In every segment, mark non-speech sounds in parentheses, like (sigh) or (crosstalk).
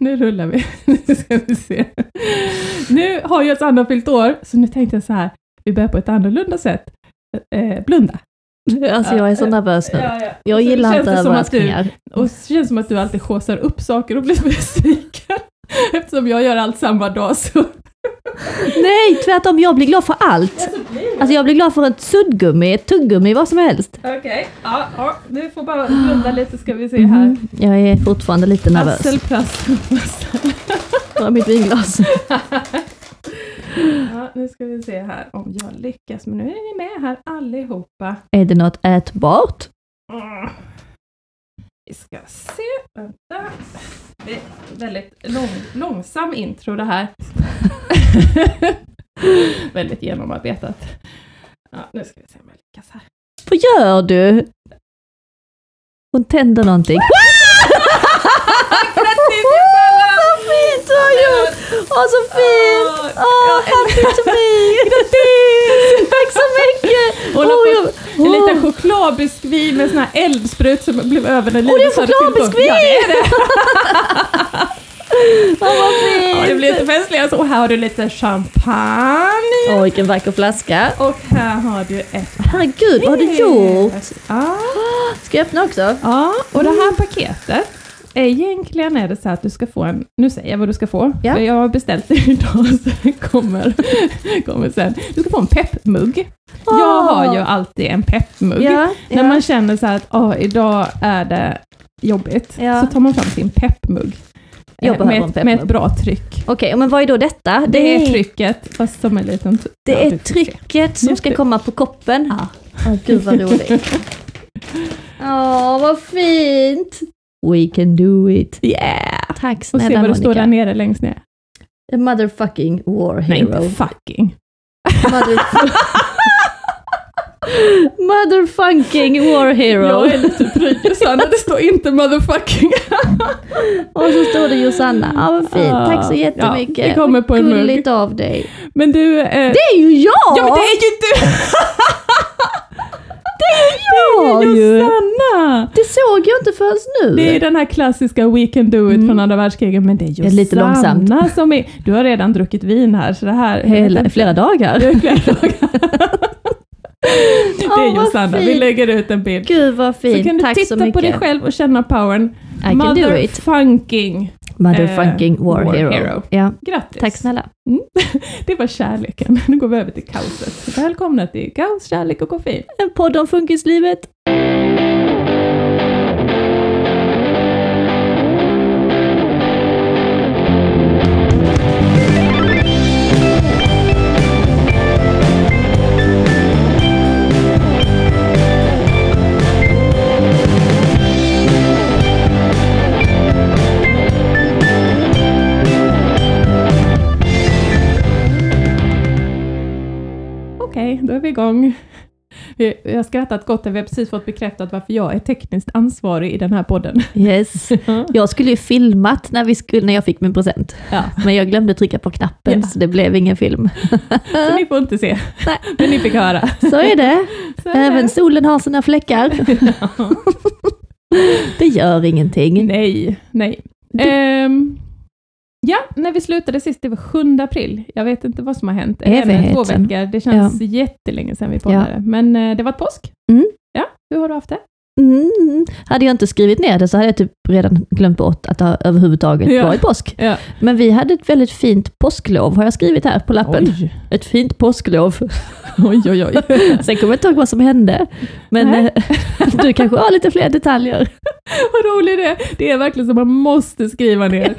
nu rullar vi. (laughs) Nu ska vi se. Nu har ju Sanna fyllt år, så nu tänkte jag så här, vi börjar på ett annorlunda sätt. Eh, blunda. Alltså jag är så nervös nu. Ja, ja. Jag gillar inte det du- överraskningar. Och så känns det som att du alltid skåsar upp saker och blir (laughs) besviken. Eftersom jag gör allt samma dag så... Nej, tvärtom. Jag blir glad för allt. Alltså jag blir glad för ett suddgummi, ett tuggummi, vad som helst. Okej, ja, ja, du får bara blunda lite ska vi se här. Mhm. Jag är fortfarande lite nervös. Prassel, prassel. Bara mitt vinglas. (laughs) Ja, nu ska vi se här om jag lyckas, men nu är ni med här allihopa. Är det något ätbart? Mm. Vi ska se, vänta. Det är väldigt lång, långsam intro det här. (laughs) väldigt genomarbetat. Ja, nu ska vi se om jag lyckas här. Vad gör du? Hon tänder någonting. Fint du har gjort! Åh, så fint! Åh, happy to me! (laughs) Grattis! Tack så mycket! Hon har Åh, fått jag- en liten chokladbiskvi med sån här eldsprut som blev över när det är Linus hade fyllt år. chokladbiskvi! Ja, det är det! (laughs) Åh, vad fint! Ja, det blir lite festligare. Och här har du lite champagne. Åh, vilken vacker flaska. Och här har du ett Herregud, vad har du gjort? Ja. (gasps) Ska jag öppna också? ja, och det här paketet, egentligen är det så att du ska få en, nu säger jag vad du ska få, Ja. för jag har beställt det idag (laughs) så det kommer, kommer sen. Du ska få en peppmugg. Jag har ju alltid en peppmugg. Ja, När ja. man känner så här att åh, idag är det jobbigt, så tar man fram sin peppmugg. Jag Eh, behöver med, ett, med ett bra tryck. Okej, men vad är då detta? Det, är trycket, fast som en liten... det ja, är trycket som ska komma på koppen. Ja. Åh, gud vad roligt. (laughs) Åh, vad fint! We can do it. Yeah! Tack Och se snälla vad det står där Monica. nere längst ner. A motherfucking war Nej, hero. inte fucking. Mother... motherfucking war hero. Jag är lite pryd. Det står inte motherfucking. (laughs) Och så står det Josanna. Ja, vad fint. Tack så jättemycket. Ja, det kommer på en Vad mugg. Gulligt av dig. Men du... Eh, Det är ju jag! ja, men det är ju du! (laughs) jag det är ju! Sanna! Det såg jag inte förrän nu. Det är den här klassiska We can do it Mm. från andra världskriget, men det är ju Det är lite långsamt. Som är... Du har redan druckit vin här, så det här... Hela, flera dagar. Det är flera dagar. (laughs) Det är Åh, ju vad Sanna, vi lägger ut en bild. Gud vad Så fint. kan du Tack titta så på dig själv och känna powern. I can do it. Motherfunking. Motherfucking Eh, war, war hero. hero. Ja, Grattis. tack snälla. (laughs) Det var kärleken. Nu går vi över till kaoset. Välkomna till Kaos, kärlek och koffein. En podd om funkislivet. Är vi har skrattat gott, vi har precis fått bekräftat varför jag är tekniskt ansvarig i den här podden. Yes. (laughs) Jag skulle ju filmat när, vi skulle, när jag fick min present. Ja. Men jag glömde trycka på knappen Ja. så det blev ingen film. (laughs) Så ni får inte se, Nej. (laughs) men ni fick höra. Så är det. Så är det. Även solen har sina fläckar. Det gör ingenting. Nej, nej. Ehm, ja, när vi slutade sist, det var 7 april. Jag vet inte vad som har hänt. Eller Evigheten. två veckor. Det känns jättelänge sedan vi poddade. Men eh, det var ett påsk. Mm. Ja, hur har du haft det? Mm. Hade jag inte skrivit ner det så hade jag typ redan glömt bort att det överhuvudtaget Ja. varit påsk. Ja. Men vi hade ett väldigt fint påsklov har jag skrivit här på lappen. Oj, Ett fint påsklov. (laughs) oj, oj. oj. (laughs) Sen kommer jag inte ihåg vad som hände. Men Nej. eh, (laughs) du kanske har lite fler detaljer. Vad roligt det är. Det är verkligen som man måste skriva ner.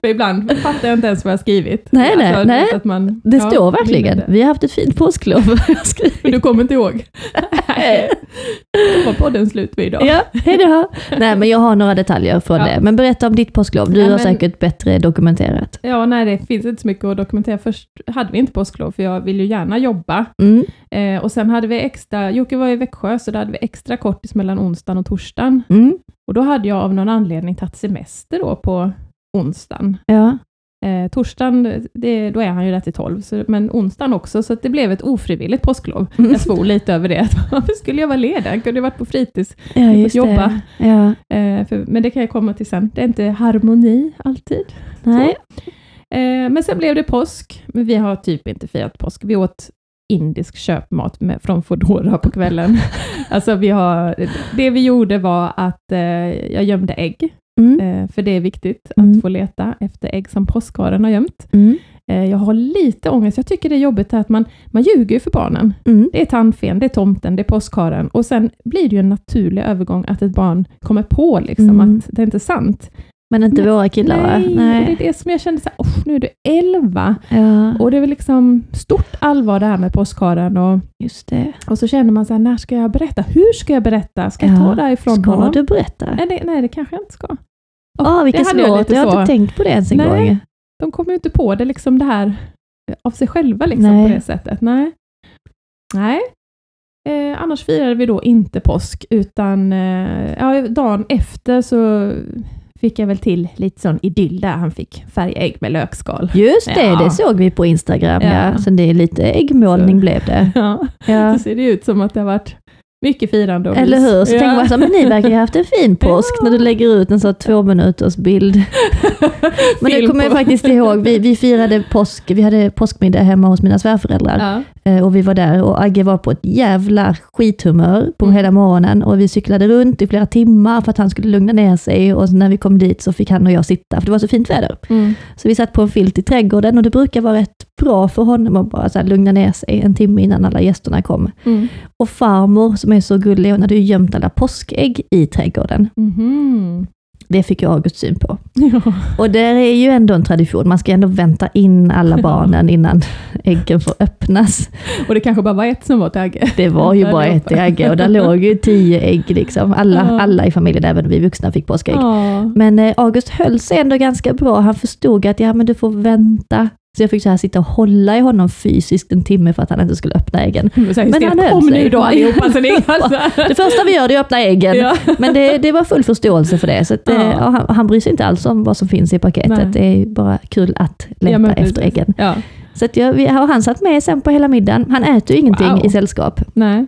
För ibland fattar jag inte ens vad jag har skrivit. Nej, nej, du vet nej. Att man, Det ja, står verkligen. minnet. Vi har haft ett fint påsklov. Men du kommer inte ihåg? Då var podden slut för idag. Ja, (laughs) hej då. Nej, men jag har några detaljer från Ja. det. Men berätta om ditt påsklov. Du Nej, har men- säkert bättre dokumenterat. Ja, nej, det finns inte så mycket att dokumentera. Först hade vi inte påsklov, för jag vill ju gärna jobba. Mm. Eh, och sen hade vi extra, Jocke var i Växjö, så då hade vi extra kortis mellan onsdagen och torsdagen. Mm. Och då hade jag av någon anledning tagit semester då på onsdagen. Ja. Eh, torsdagen, det, då är han ju där till 12, så, men onsdagen också, så det blev ett ofrivilligt påsklov. Mm. Jag svor lite över det. (laughs) Varför skulle jag vara ledig? Jag kunde ju varit på fritids. Ja, just jobba. Ja. Eh, för, men det kan jag komma till sen. Det är inte harmoni alltid. Nej. Eh, men sen blev det påsk. Men vi har typ inte firat påsk. Vi åt indisk köpmat med, från Foodora på kvällen. (laughs) alltså vi har, det vi gjorde var att eh, jag gömde ägg, Mm. eh, för det är viktigt Mm. att få leta efter ägg som påskharen har gömt. Mm. Eh, jag har lite ångest, jag tycker det är jobbigt att man, man ljuger ju för barnen. Mm. Det är tandfen, det är tomten, det är påskharen och sen blir det ju en naturlig övergång att ett barn kommer på liksom Mm. att det är inte är sant. Men inte våra killar va? Nej, det är det som jag kände så här, "Uff, nu är du elva Ja, och det är väl liksom stort allvar det här med påskharen och, just det. och så känner man så här, när ska jag berätta? Hur ska jag berätta? Ska jag Ja, ta det här ifrån Ska honom? du berätta? Nej, det, nej, det kanske jag inte ska. Det hade jag svårt. lite Jag har inte tänkt på det ens en Nej. gång. De kommer ju inte på det liksom det här av sig själva liksom Nej. på det sättet. Nej. Nej. Eh, annars firade vi då inte påsk, utan eh, ja, dagen efter så fick jag väl till lite sån idyll där han fick färgägg med lökskal. Just det, Ja. det såg vi på Instagram. Ja. Ja. Så det är lite äggmålning Så. blev det. (laughs) Ja, Ja. så ser det ut som att det har varit mycket firande och Eller hur? Så ja. tänker man så här, men ni verkar ju ha haft en fin (laughs) påsk Ja. när du lägger ut en sån två minuters bild. (laughs) Men det kommer jag faktiskt ihåg, vi, vi firade påsk, vi hade påskmiddag hemma hos mina svärföräldrar. Ja. Eh, Och vi var där och Agge var på ett jävla skithumör på Mm. hela morgonen och vi cyklade runt i flera timmar för att han skulle lugna ner sig och när vi kom dit så fick han och jag sitta, för det var så fint väder. Mm. Så vi satt på en filt i trädgården och det brukar vara rätt bra för honom att bara så här lugna ner sig en timme innan alla gästerna kom. Mm. Och farmor som är så gullig, hon hade ju gömt alla påskägg i trädgården. Mhm. Det fick jag August syn på. Ja. (laughs) Och det är ju ändå en tradition, man ska ändå vänta in alla barnen innan (laughs) äggen får öppnas. Och det kanske bara var ett som var till Agge. Det var ju (laughs) bara ett ägg och där låg ju tio ägg liksom. Alla, Ja. alla i familjen, även vi vuxna, fick påskägg. Ja. Men eh, August höll sig ändå ganska bra. Han förstod att ja, men du får vänta. Så jag fick så här sitta och hålla i honom fysiskt en timme för att han inte skulle öppna äggen. (laughs) Men Men han höll kom sig. nu då allihopa. Så ni, (laughs) alltså. Det första vi gör det är att öppna äggen. Ja. Men det, det var full förståelse för det. Så att, eh, Ja. ja, han, han bryr sig inte alls om vad som finns i paketet. Nej. Det är bara kul att leta efter äggen. Så att jag, vi, har han satt med sen på hela middagen. Han äter ju ingenting Wow. i sällskap. Nej.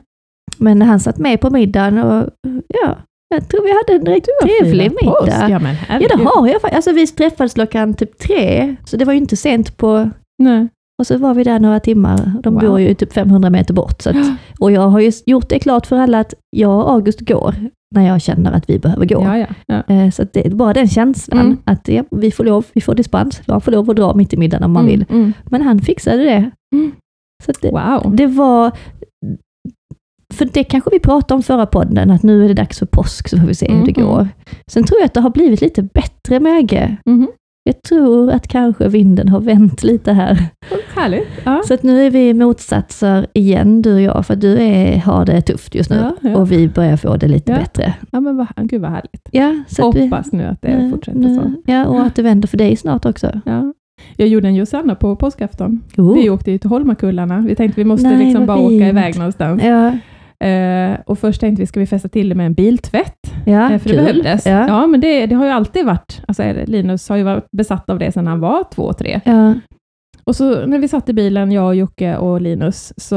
Men han satt med på middagen och ja, jag tror vi hade en riktigt trevlig middag. Ja, men Ja det har jag. Alltså vi träffades klockan typ tre, så det var ju inte sent på... Nej. Och så var vi där några timmar. De Wow. bor ju typ 500 meter bort. Så att, och jag har ju gjort det klart för alla att jag och August går när jag känner att vi behöver gå. Ja, ja. ja. Eh, Så det är bara den känslan, Mm. att vi får lov, vi får dispens. Jag får lov att dra mitt i middagen om man vill. Mm, mm. Men han fixade det. Mm. Så det, Wow. det var... För det kanske vi pratade om förra podden, att nu är det dags för påsk så får vi se hur det Mm, går. Sen tror jag att det har blivit lite bättre Agge. Mhm. Jag tror att kanske vinden har vänt lite här. Härligt. Ja. Så att nu är vi motsatser igen, du och jag, för du är, har det tufft just nu. Ja, ja. Och vi börjar få det lite bättre. ja, men vad, gud vad härligt. Ja, så att vi, Hoppas nu att det nu- fortsätter nu- så. Ja, och att det vänder för dig snart också. Ja. Jag gjorde en Josanna på påskafton. Oh. Vi åkte ju till Holmakullarna. Vi tänkte vi måste Nej, liksom bara åka fint. iväg någonstans. Ja, Eh, och först tänkte vi, ska vi fästa till det med en biltvätt? ja Eh, för det kul. behövdes. Ja. Ja, men det, det har ju alltid varit, alltså Linus har ju varit besatt av det sedan han var två, tre. Ja. Och så när vi satt i bilen, jag, och Jocke och Linus, så,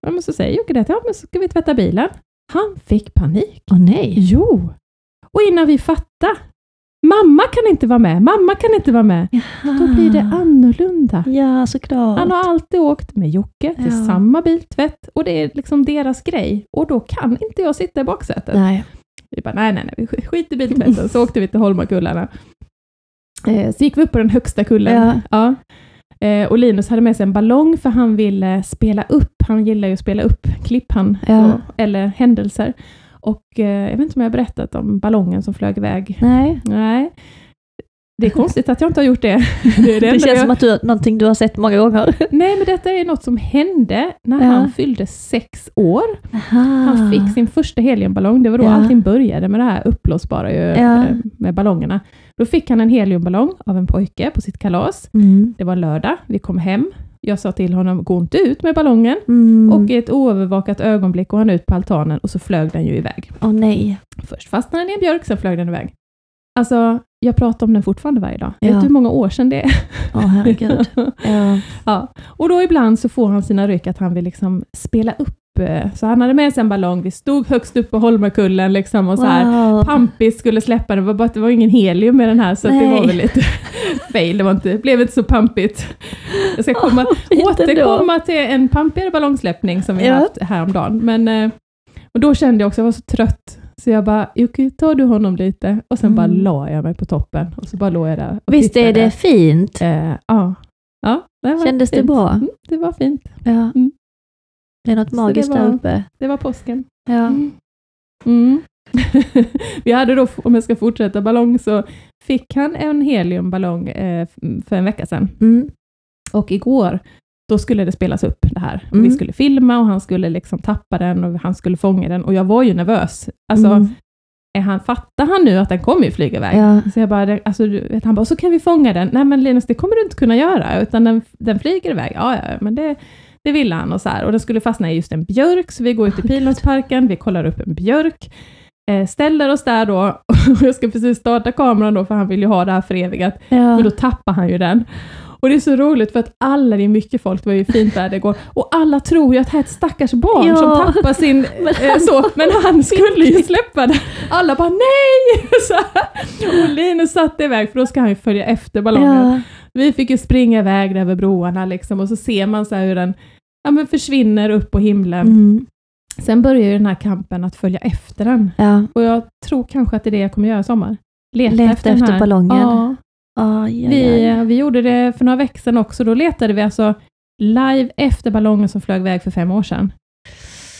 ja, men så säger Jocke det, ja men ska vi tvätta bilen? Han fick panik. Åh nej. Jo! Och innan vi fattade, mamma kan inte vara med, mamma kan inte vara med. Då blir det annorlunda. Ja, såklart. Han har alltid åkt med Jocke till Ja. samma biltvätt och det är liksom deras grej. Och då kan inte jag sitta i baksätet. Nej. Vi bara, nej, nej, nej, vi sk- skiter i biltvätten. Så åkte vi till Holmakullarna. Eh, så gick vi upp på den högsta kullen. Ja. Ja. Eh, och Linus hade med sig en ballong för han ville spela upp. Han gillar ju att spela upp klipp, han, Ja. så, eller händelser. Och eh, jag vet inte om jag har berättat om ballongen som flög iväg. Nej. Nej. Det är konstigt att jag inte har gjort det. (laughs) Det, det Det, känns jag... som att du, någonting du har sett många gånger. Nej, men detta är något som hände när Ja. han fyllde sex år. Han fick sin första heliumballong. Det var då Ja. allting började med det här uppblåsbara Ja. eh, med ballongerna. Då fick han en heliumballong av en pojke på sitt kalas. Mm. Det var lördag, vi kom hem. Jag sa till honom, gå inte ut med ballongen. Mm. Och i ett oövervakat ögonblick går han ut på altanen och så flög den ju iväg. Åh nej. Först fastnade den i en björk, sen flög den iväg. Alltså, jag pratar om den fortfarande varje dag. Ja. Vet du hur många år sedan det är? Åh herregud. (laughs) Ja. Ja. Och då ibland så får han sina ryck att han vill liksom spela upp. Eh, Så han hade med sig en ballong, vi stod högst upp på Holmenkullen liksom och så här. Wow. Pampis skulle släppa den, det var bara det var ingen helium med den här, så det var väl lite (laughs) fail. Det var inte, blev inte så pampigt. Jag ska komma, (laughs) fint återkomma till en pampigare ballongsläppning som vi Ja. haft häromdagen. Men, eh, och då kände jag också, jag var så trött, så jag bara, Jocke, tar du honom lite? Och sen bara Mm. la jag mig på toppen, och så bara låg jag där och Visst är tittade. det fint? Eh, ja. ja det var Kändes det fint. bra? Mm, det var fint. Ja. Mm. Det är något magiskt var- där uppe. Det var påsken. Ja. Mm. Mm. (laughs) vi hade då, om jag ska fortsätta ballong, så fick han en heliumballong eh, för en vecka sedan. Mm. Och igår, då skulle det spelas upp det här. Och Mm. Vi skulle filma och han skulle liksom tappa den och han skulle fånga den. Och jag var ju nervös. Alltså, Mm. är han, fattar han nu att den kommer ju flyga iväg? Ja. Så jag bara, alltså, vet, han bara, så kan vi fånga den. Nej men Linus, det kommer du inte kunna göra, utan den, den flyger iväg. Ja, ja, men det, det ville han och så här. Och den skulle fastna i just en björk, så vi går ut i Pildammsparken, vi kollar upp en björk, eh, ställer oss där då, (laughs) och jag ska precis starta kameran då, för han vill ju ha det här förevigat. Ja. Men då tappar han ju den. Och det är så roligt för att alla, det är mycket folk, det var ju fint väder igår, och alla tror ju att här är ett stackars barn Ja. som tappar sin, (laughs) Men eh, så, men han skulle ju släppa den. Alla bara nej! (laughs) Så här. Och Linus satte iväg, för då ska han ju följa efter ballongen. Ja. Vi fick ju springa iväg där över broarna liksom, och så ser man så hur den ja, men försvinner upp på himlen. Mm. Sen börjar ju den här kampen att följa efter den. Ja. Och jag tror kanske att det är det jag kommer göra i sommar. Leta, Leta efter, efter ballongen. Ja. Aj, aj, Vi, aj. vi gjorde det för några veckor sedan också. Då letade vi alltså live efter ballongen som flög iväg för fem år sedan.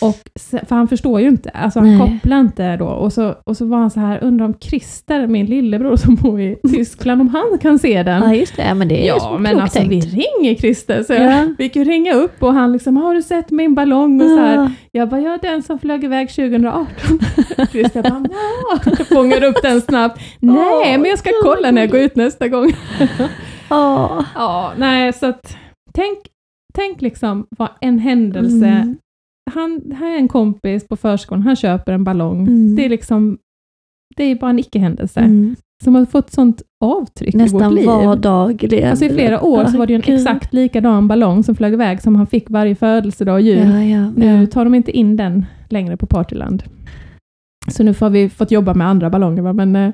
Och, se- för han förstår ju inte, alltså han Nej. kopplar inte då. Och så, och så var han så här, undrar om Christer, min lillebror som bor i Tyskland, om han kan se den. Ja, just det. Men det är Ja, så men alltså tänkt. vi ringer Christer. Så Ja. jag fick ju ringa upp och han liksom, har du sett min ballong? Och så här. Ja. Jag bara, ja den som flög iväg 2018. (laughs) Christer bara, ja. (laughs) Fångar upp den snabbt. Nej, men jag ska kolla när jag går ut nästa gång. (laughs) Ja, nej, så att tänk, tänk liksom vad en händelse. Mm. Han, här är en kompis på förskolan, han köper en ballong. Mm. Det är liksom, det är bara en icke-händelse Mm. som har fått sånt avtryck i vårt Nästan liv. var dag. Det Alltså i flera år så var det en exakt likadan ballong som flög iväg som han fick varje födelsedag och jul. Ja, ja, Nu ja. tar de inte in den längre på Partyland. Så nu får vi fått jobba med andra ballonger. Men,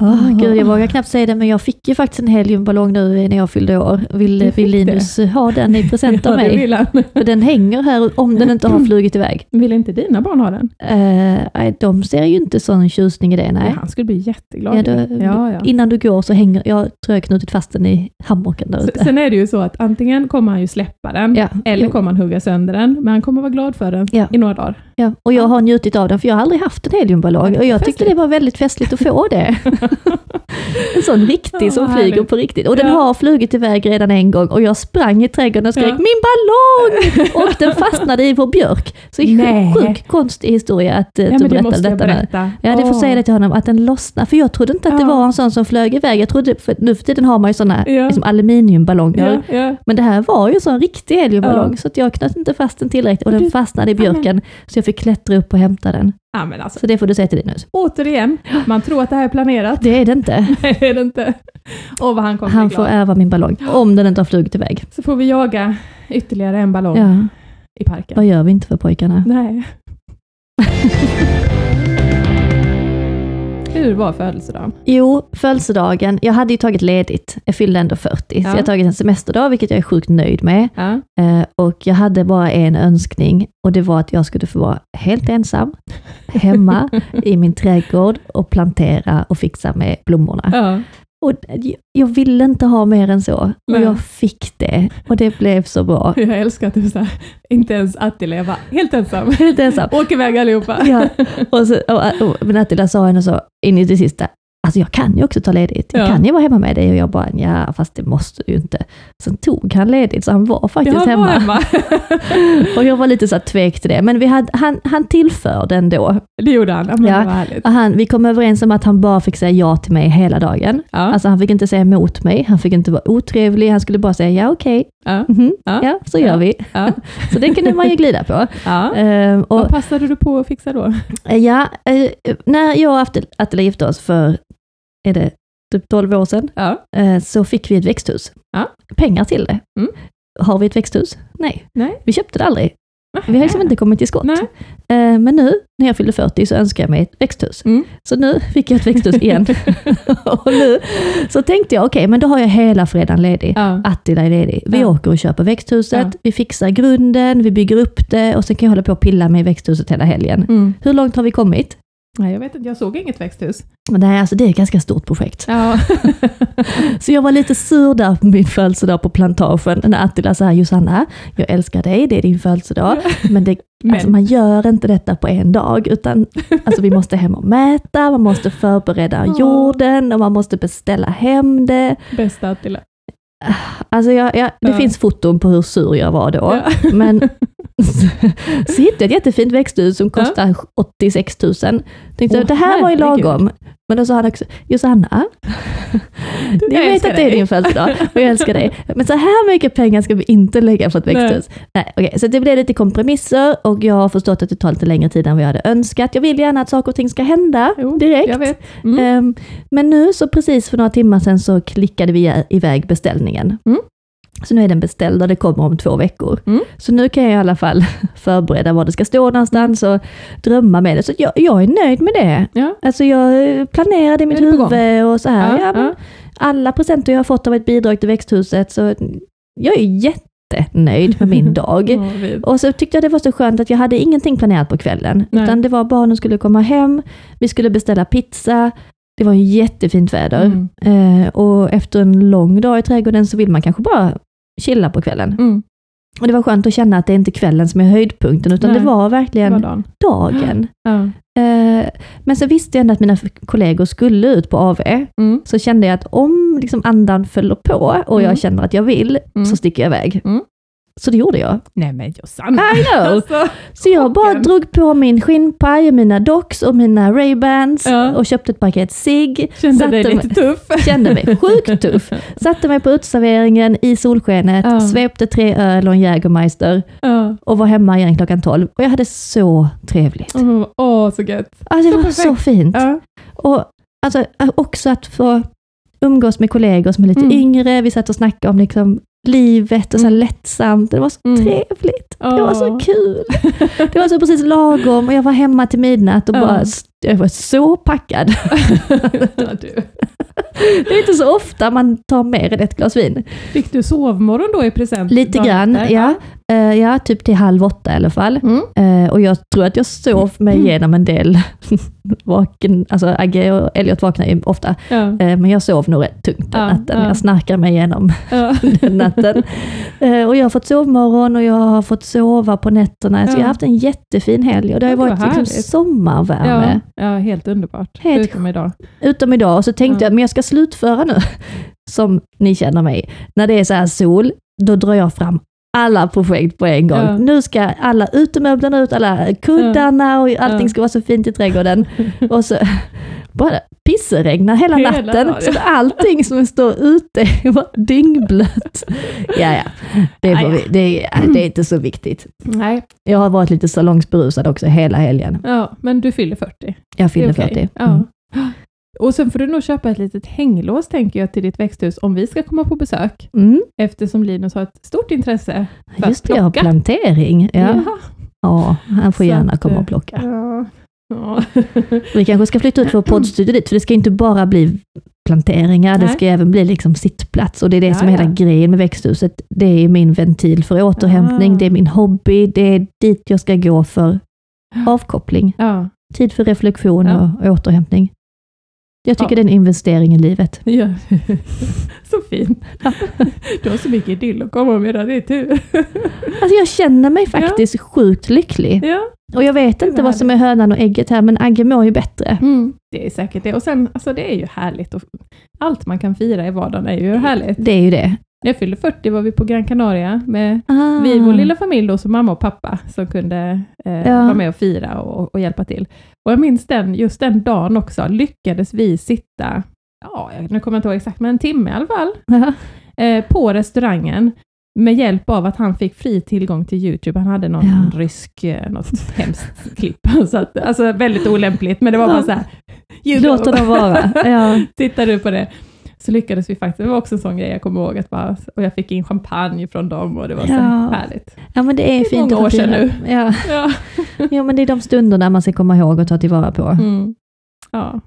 eh, Åh, Gud, jag vågar knappt säga det, men jag fick ju faktiskt en heliumballong nu när jag fyllde år. Vill, vill Linus ha den i present av (laughs) ja, det mig? vill han. För den hänger här om den inte har flugit iväg. (clears throat) Vill inte dina barn ha den? Eh, nej, de ser ju inte sån tjusning i det, nej. Ja, han skulle bli jätteglad. Ja, då, ja. Innan du går så hänger, jag tror jag knutit fast den i hammocken där ute. Sen är det ju så att antingen kommer han ju släppa den, eller jo. kommer han hugga sönder den, men han kommer vara glad för den i några dagar. Ja, och jag har njutit av den, för jag har aldrig haft en heliumballong. Det och jag tyckte det var väldigt festligt att få (laughs) det. en sån riktig Ja, som vad flyger härligt. på riktigt. Och den Ja. har flugit iväg redan en gång och jag sprang i trädgården och skrek Ja. min ballong! (laughs) Och den fastnade i vår björk. Så det är Nej. sjuk konstig historia att eh, Ja, du det berättade jag detta berätta. Ja, det får säga det till honom, att den lossnade. För jag trodde inte att det var en sån som flög iväg. Jag trodde, för nu för tiden har man ju såna liksom aluminiumballonger. Men det här var ju en sån riktig heliumballong, så jag knöt inte fast den tillräckligt och den fastnade i björken. Så jag fick klättra upp och hämta den. ja, men alltså, Så det får du säga till Linus. återigen, man tror att det här är planerat. Det är det inte. (laughs) Nej, det är det inte. Och vad han kommer Han får ärva min ballong, om den inte har flugit iväg. Så får vi jaga ytterligare en ballong Ja, i parken. vad gör vi inte för pojkarna? Nej. (laughs) Hur var födelsedagen? Jo, födelsedagen. Jag hade ju tagit ledigt. Jag fyllde ändå 40, så Ja. jag har tagit en semesterdag, vilket jag är sjukt nöjd med. Ja. Eh, och jag hade bara en önskning och det var att jag skulle få vara helt ensam hemma (laughs) i min trädgård och plantera och fixa med blommorna. Ja. Och jag ville inte ha mer än så och Nej. jag fick det och det blev så bra. (laughs) Jag älskar att du här, inte ens Attila, jag var helt ensam. Helt ensam. (laughs) Åk iväg allihopa. Ja, och, så, och, och, men Attila sa henne så in i det sista, alltså jag kan ju också ta ledigt. Jag Ja. kan ju vara hemma med dig och jag bara, ja fast det måste du ju inte. Sen tog han ledigt så han var faktiskt Jag var hemma. hemma. (laughs) Och jag var lite så tvek till det, men vi hade, han, han tillförde ändå. Det gjorde han. Ja, men Ja. Och Han, vi kom överens om att han bara fick säga ja till mig hela dagen. Ja. Alltså han fick inte säga emot mig, han fick inte vara otrevlig, han skulle bara säga ja okej, Ja. mhm, Ja. ja så gör Ja. vi. Ja. (laughs) Så det kunde man ju glida på. Ehm, och, Vad passade du på att fixa då? eh, ja, eh, när jag och Attila gifte oss för, är det typ 12 år sedan, eh, så fick vi ett växthus. Pengar till det. Mm. Har vi ett växthus? Nej. Nej. Vi köpte det aldrig. Vi har liksom inte kommit till skott. Nej. Eh, Men nu, när jag fyllde 40, så önskar jag mig ett växthus. Mm. Så nu fick jag ett växthus igen. (laughs) och nu så tänkte jag, okej, men då har jag hela fredagen ledig. Ja. Attila är ledig. Vi Ja. åker och köper växthuset, Ja. vi fixar grunden, vi bygger upp det och sen kan jag hålla på och pilla med växthuset hela helgen. Mm. Hur långt har vi kommit? Nej, jag vet inte, jag såg inget växthus. Men det, här, alltså, det är ett ganska stort projekt. Ja. (laughs) Så jag var lite sur där på min födelsedag på plantagen när Attila sa, Josanna, jag älskar dig, det är din födelsedag, (laughs) men, det, Men, Alltså, man gör inte detta på en dag, utan alltså, vi måste hem och mäta, man måste förbereda (laughs) jorden och man måste beställa hem det. bästa Attila. Alltså jag, jag, det Ja. finns foton på hur sur jag var då. Ja. (laughs) Men så hittade jag ett jättefint växthus som kostar 86 000. Tänkte Åh, det här var ju lagom. Men då sa han också, Josanna, jag vet att det är din födelsedag och jag älskar dig. Men så här mycket pengar ska vi inte lägga på ett Nej. växthus. Nej. okej, så det blev lite kompromisser och jag har förstått att det tar lite längre tid än vad jag hade önskat. Jag vill gärna att saker och ting ska hända Jo, direkt. Mm. Ehm, Men nu så precis för några timmar sedan så klickade vi i- iväg beställningen. Mm. Så nu är den beställd och det kommer om två veckor. Mm. Så nu kan jag i alla fall (laughs) förbereda var det ska stå någonstans och drömma med det. Så jag, jag är nöjd med det. Ja. Alltså jag eh, planerade i mitt huvud och så här. Ja, Ja. Alla presenter jag har fått av ett bidrag till växthuset, så jag är jättenöjd med min (laughs) dag. Och så tyckte jag det var så skönt att jag hade ingenting planerat på kvällen. Nej. Utan det var barnen skulle komma hem, vi skulle beställa pizza, det var jättefint väder. Mm. Eh, och efter en lång dag i trädgården så vill man kanske bara chilla på kvällen. Mm. Och det var skönt att känna att det är inte kvällen som är höjdpunkten, utan Nej, det var verkligen Det var dagen. dagen. (gasps) Ja. Eh, men så visste jag ändå att mina kollegor skulle ut på AV, Mm. så kände jag att om liksom andan följer på och jag Mm. känner att jag vill, Mm. så sticker jag iväg. Så det gjorde jag. Nej men Josanna. I know! Alltså, Så jag bara drog på min skinnpaj, och mina docks och mina Ray-Bans Ja. och köpte ett paket cigg. Kände dig mig- lite tuff. (laughs) Kände mig sjukt tuff. (laughs) Satte mig på uteserveringen i solskenet, Ja. svepte tre öl och en Jägermeister Ja. och var hemma igen klockan 12. Och jag hade så trevligt. Åh, så gött. Alltså, det Så var så perfekt. fint. Ja. Och alltså, också att få umgås med kollegor som är lite Mm. yngre. Vi satt och snackade om liksom, livet och så Mm. lättsamt. Det var så Mm. trevligt. Det var så kul. Det var så precis lagom och jag var hemma till midnatt och bara, jag var så packad. (laughs) Det är inte så ofta man tar mer än ett glas vin. Fick du sovmorgon då i present? Lite grann, ja. Eh, ja, typ till halv åtta i alla fall. Mm. Eh, och jag tror att jag sov mig Mm. igenom en del (laughs) vaken, alltså Agge och Elliot vaknar ju ofta, Ja. eh, men jag sov nog rätt tungt den Ja, natten. ja. Jag snarkar mig igenom (laughs) den natten. Och jag har fått sovmorgon och jag har fått sova på nätterna, så Ja. jag har haft en jättefin helg och det har ju varit var liksom sommarvärme. Ja, helt underbart. Helt Utom idag. Utom idag, och så tänkte Ja. jag, men jag ska slutföra nu, (laughs) som ni känner mig. När det är så här sol, då drar jag fram alla projekt på en gång. Ja. Nu ska alla utemöblerna ut, alla kuddarna och allting ska vara så fint i trädgården. (laughs) Och så bara pisseregnar hela, Hela natten, dagen. så allting som står ute är bara dyngblött. Ja, ja. Det, Ja, ja. vi, det, är, det är inte så viktigt. Nej, Jag har varit lite salongsberusad också hela helgen. ja, men du fyller 40. Jag är fyller okej. 40. Ja. Mm. Och sen får du nog köpa ett litet hänglås, tänker jag, till ditt växthus om vi ska komma på besök. Mm. Eftersom Linus har ett stort intresse för Just att det, jag har plantering. Ja. Ja, han får Så gärna komma eh, och plocka. Ja. Ja. Vi kanske ska flytta ut vår poddstudio dit, för det ska inte bara bli planteringar, det Nej. ska även bli liksom sittplats. Och det är det Ja, som är hela ja. grejen med växthuset. Det är min ventil för återhämtning, Ah. det är min hobby, det är dit jag ska gå för avkoppling. Tid för reflektion och återhämtning. Jag tycker Ja. det är en investering i livet. (laughs) Ja. Så fint. Du har så mycket idyll att komma med, det är tur. Alltså jag känner mig faktiskt sjukt lycklig. Ja. Och jag vet inte vad som är hönan och ägget här, men Agge mår ju bättre. Mm. Det är säkert det. Och sen, alltså det är ju härligt. Och allt man kan fira i vardagen är ju härligt. Det är ju det. När jag fyllde 40 var vi på Gran Canaria med Ah. vi, vår lilla familj då, så mamma och pappa, som kunde eh, Ja. vara med och fira och, och hjälpa till. Och jag minns den, just den dagen också, lyckades vi sitta, ja, nu kommer jag inte ihåg exakt, men en timme i alla fall, Ja. eh, på restaurangen med hjälp av att han fick fri tillgång till YouTube. Han hade någon Ja. rysk, eh, något hemskt klipp. (laughs) Så att, alltså väldigt olämpligt, men det var bara så här. Låt dem vara. (laughs) Ja. Tittar du på det? Så lyckades vi faktiskt, det var också en sån grej jag kommer ihåg, att bara, och jag fick in champagne från dem och det var så Ja. härligt. ja, men det är är fint många att få år sedan fira. Ja. (laughs) Ja. (laughs) ja, men det är de stunderna man ska komma ihåg och ta tillvara på. Mm. ja.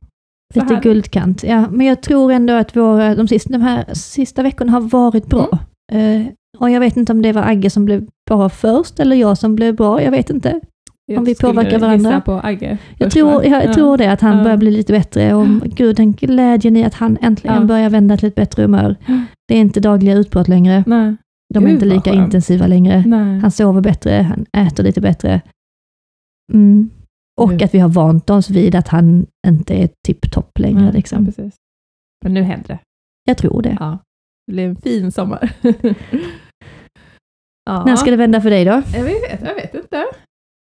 Lite guldkant. Ja, men jag tror ändå att våra, de, sista, de här sista veckorna har varit bra. Mm. Eh, och jag vet inte om det var Agge som blev bra först eller jag som blev bra. Jag vet inte. Jag Om vi påverkar varandra. på Agge. Jag, tror, jag, Ja. tror det, att han Ja. börjar bli lite bättre. Och gud, den glädjen i att han äntligen Ja. börjar vända till ett bättre humör. Det är inte dagliga utbrott längre. Nej. De är Gud, inte lika skönt. intensiva längre. Nej. Han sover bättre, han äter lite bättre. Mm. Och Nu. att vi har vant oss vid att han inte är tipptopp längre. Nej, Liksom. ja. Men nu händer det. Jag tror det. Ja. Det blir en fin sommar. (laughs) ja. När ska det vända för dig då? Jag vet, jag vet inte.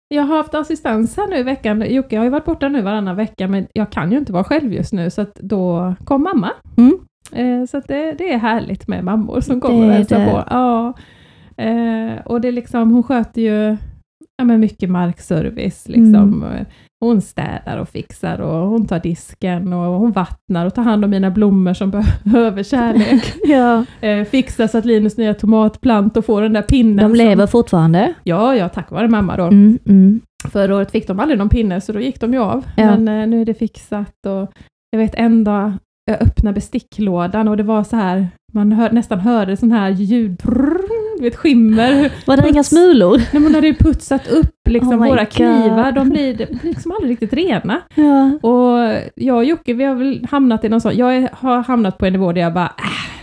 Jag har haft assistans här nu i veckan. Jocke har ju varit borta nu varannan vecka, men jag kan ju inte vara själv just nu, så då kom mamma. Mm. Eh, så det, det är härligt med mammor som kommer och hälsar på. Ja. Eh, och det är liksom, hon sköter ju ja, men mycket markservice. Liksom. Mm. Hon städar och fixar och hon tar disken och hon vattnar och tar hand om mina blommor som (laughs) behöver kärlek. (laughs) Ja. eh, fixar så att Linus nya tomatplantor får den där pinnen. De som- lever fortfarande. Ja, ja, tack vare mamma då. Mm, mm. Förra året fick de aldrig någon pinne, så då gick de ju av. Ja. Men eh, nu är det fixat och jag vet en dag, jag öppnade besticklådan och det var så här, man hör, nästan hörde sån här ljud, brrrr, du vet skimmer. Var det inga Puts. smulor? Nej, men hon hade ju putsat upp liksom Oh våra God. knivar, de blir, liksom aldrig riktigt rena. (laughs) Ja. Och jag och Jocke, vi har väl hamnat i någon sån, jag har hamnat på en nivå där jag bara,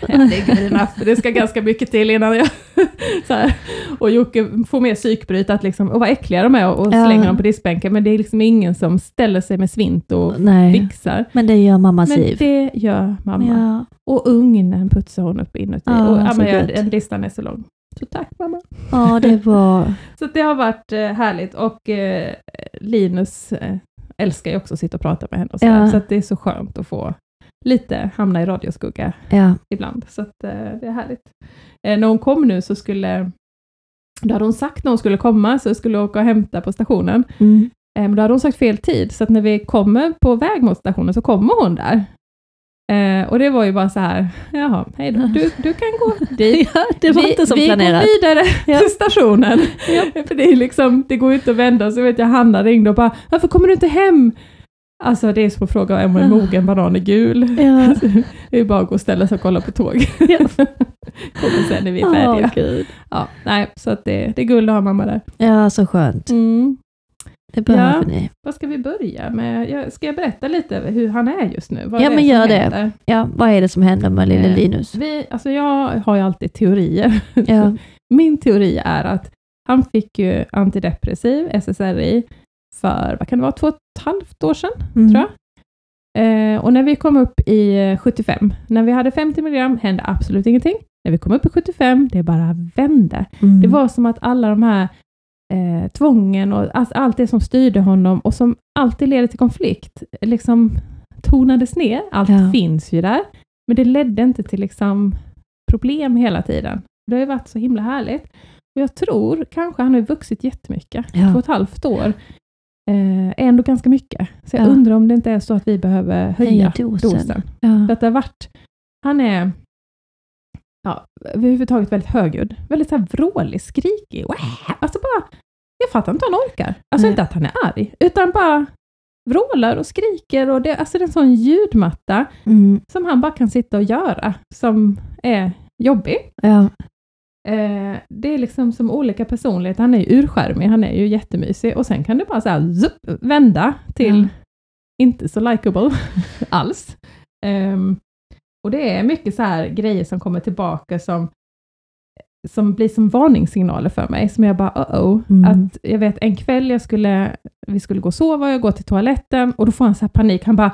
äh, det det ska ganska mycket till innan jag... (laughs) så här. Och Jocke får mer psykbryt att liksom, och vad äckliga de är och, och Ja. slänger dem på diskbänken, men det är liksom ingen som ställer sig med svint och Nej, fixar. men det gör mamma Men Siv. det gör mamma. Ja. Och ugnen putsar hon upp inuti. Ja, och, ja, men jag, listan är så lång. Så tack mamma. ja, det var... (laughs) Så det har varit eh, härligt och eh, Linus eh, älskar ju också att sitta och prata med henne och så, Ja. så det är så skönt att få lite hamna i radioskugga Ja. ibland. Så att, det är härligt. När hon kom nu så skulle, då hade hon sagt när hon skulle komma, så jag skulle åka och hämta på stationen. Mm. Men då hade hon sagt fel tid, så att när vi kommer på väg mot stationen så kommer hon där. Eh, och det var ju bara så här, jaha, hej då, du, du kan gå (laughs) dit. ja, det var vi, inte som vi planerat. går vidare (laughs) Ja. till stationen. (laughs) För det, är liksom, det går ju inte att vända, så vet jag Hanna ringde och bara, varför kommer du inte hem? Alltså det är som att fråga om en mogen banan är gul. Ja. Det är bara att gå och ställa sig och kolla på tåg. Ja. Kommer sen när vi är färdiga. Gud. Ja, nej, så att det, det är guld att ha mamma där. Ja, så skönt. Mm. Det behöver Ja. ni. Vad ska vi börja med? Ska jag berätta lite hur han är just nu? Vad Ja, men gör det. händer? Ja, vad är det som händer med lille Eh, Linus? Vi, alltså jag har ju alltid teorier. (laughs) Ja. Min teori är att han fick ju antidepressiv, SSRI, för, vad kan det vara, två och ett halvt år sedan, Mm. tror jag. Eh, och när vi kom upp i eh, 75, när vi hade 50 mg hände absolut ingenting. När vi kom upp i 75, det bara vände. Mm. Det var som att alla de här eh, tvången och allt, allt det som styrde honom och som alltid leder till konflikt, liksom tonades ner. Allt Ja. finns ju där, men det ledde inte till liksom problem hela tiden. Det har ju varit så himla härligt. Och jag tror kanske han har vuxit jättemycket. Ja. Två och ett halvt år eh, är ändå ganska mycket. Så jag Ja. undrar om det inte är så att vi behöver höja Höja dosen. dosen. Ja. För att det har varit, han är ja, överhuvudtaget väldigt högljudd. Väldigt så här vrålig, skrikig. Wah! Alltså bara, jag fattar inte hur han orkar. Alltså Nej. inte att han är arg, utan bara vrålar och skriker. Och det, alltså det är en sån ljudmatta Mm. som han bara kan sitta och göra, som är jobbig. Ja. Eh, det är liksom som olika personligheter. Han är ju urskärmig, han är ju jättemysig och sen kan det bara så här, zup, vända till Ja. inte så likable (laughs) alls. Ehm, och det är mycket så här grejer som kommer tillbaka som, som blir som varningssignaler för mig, som jag bara uh oh. Mm. Att jag vet en kväll jag skulle, vi skulle gå och sova jag går till toaletten och då får han så här panik. Han bara,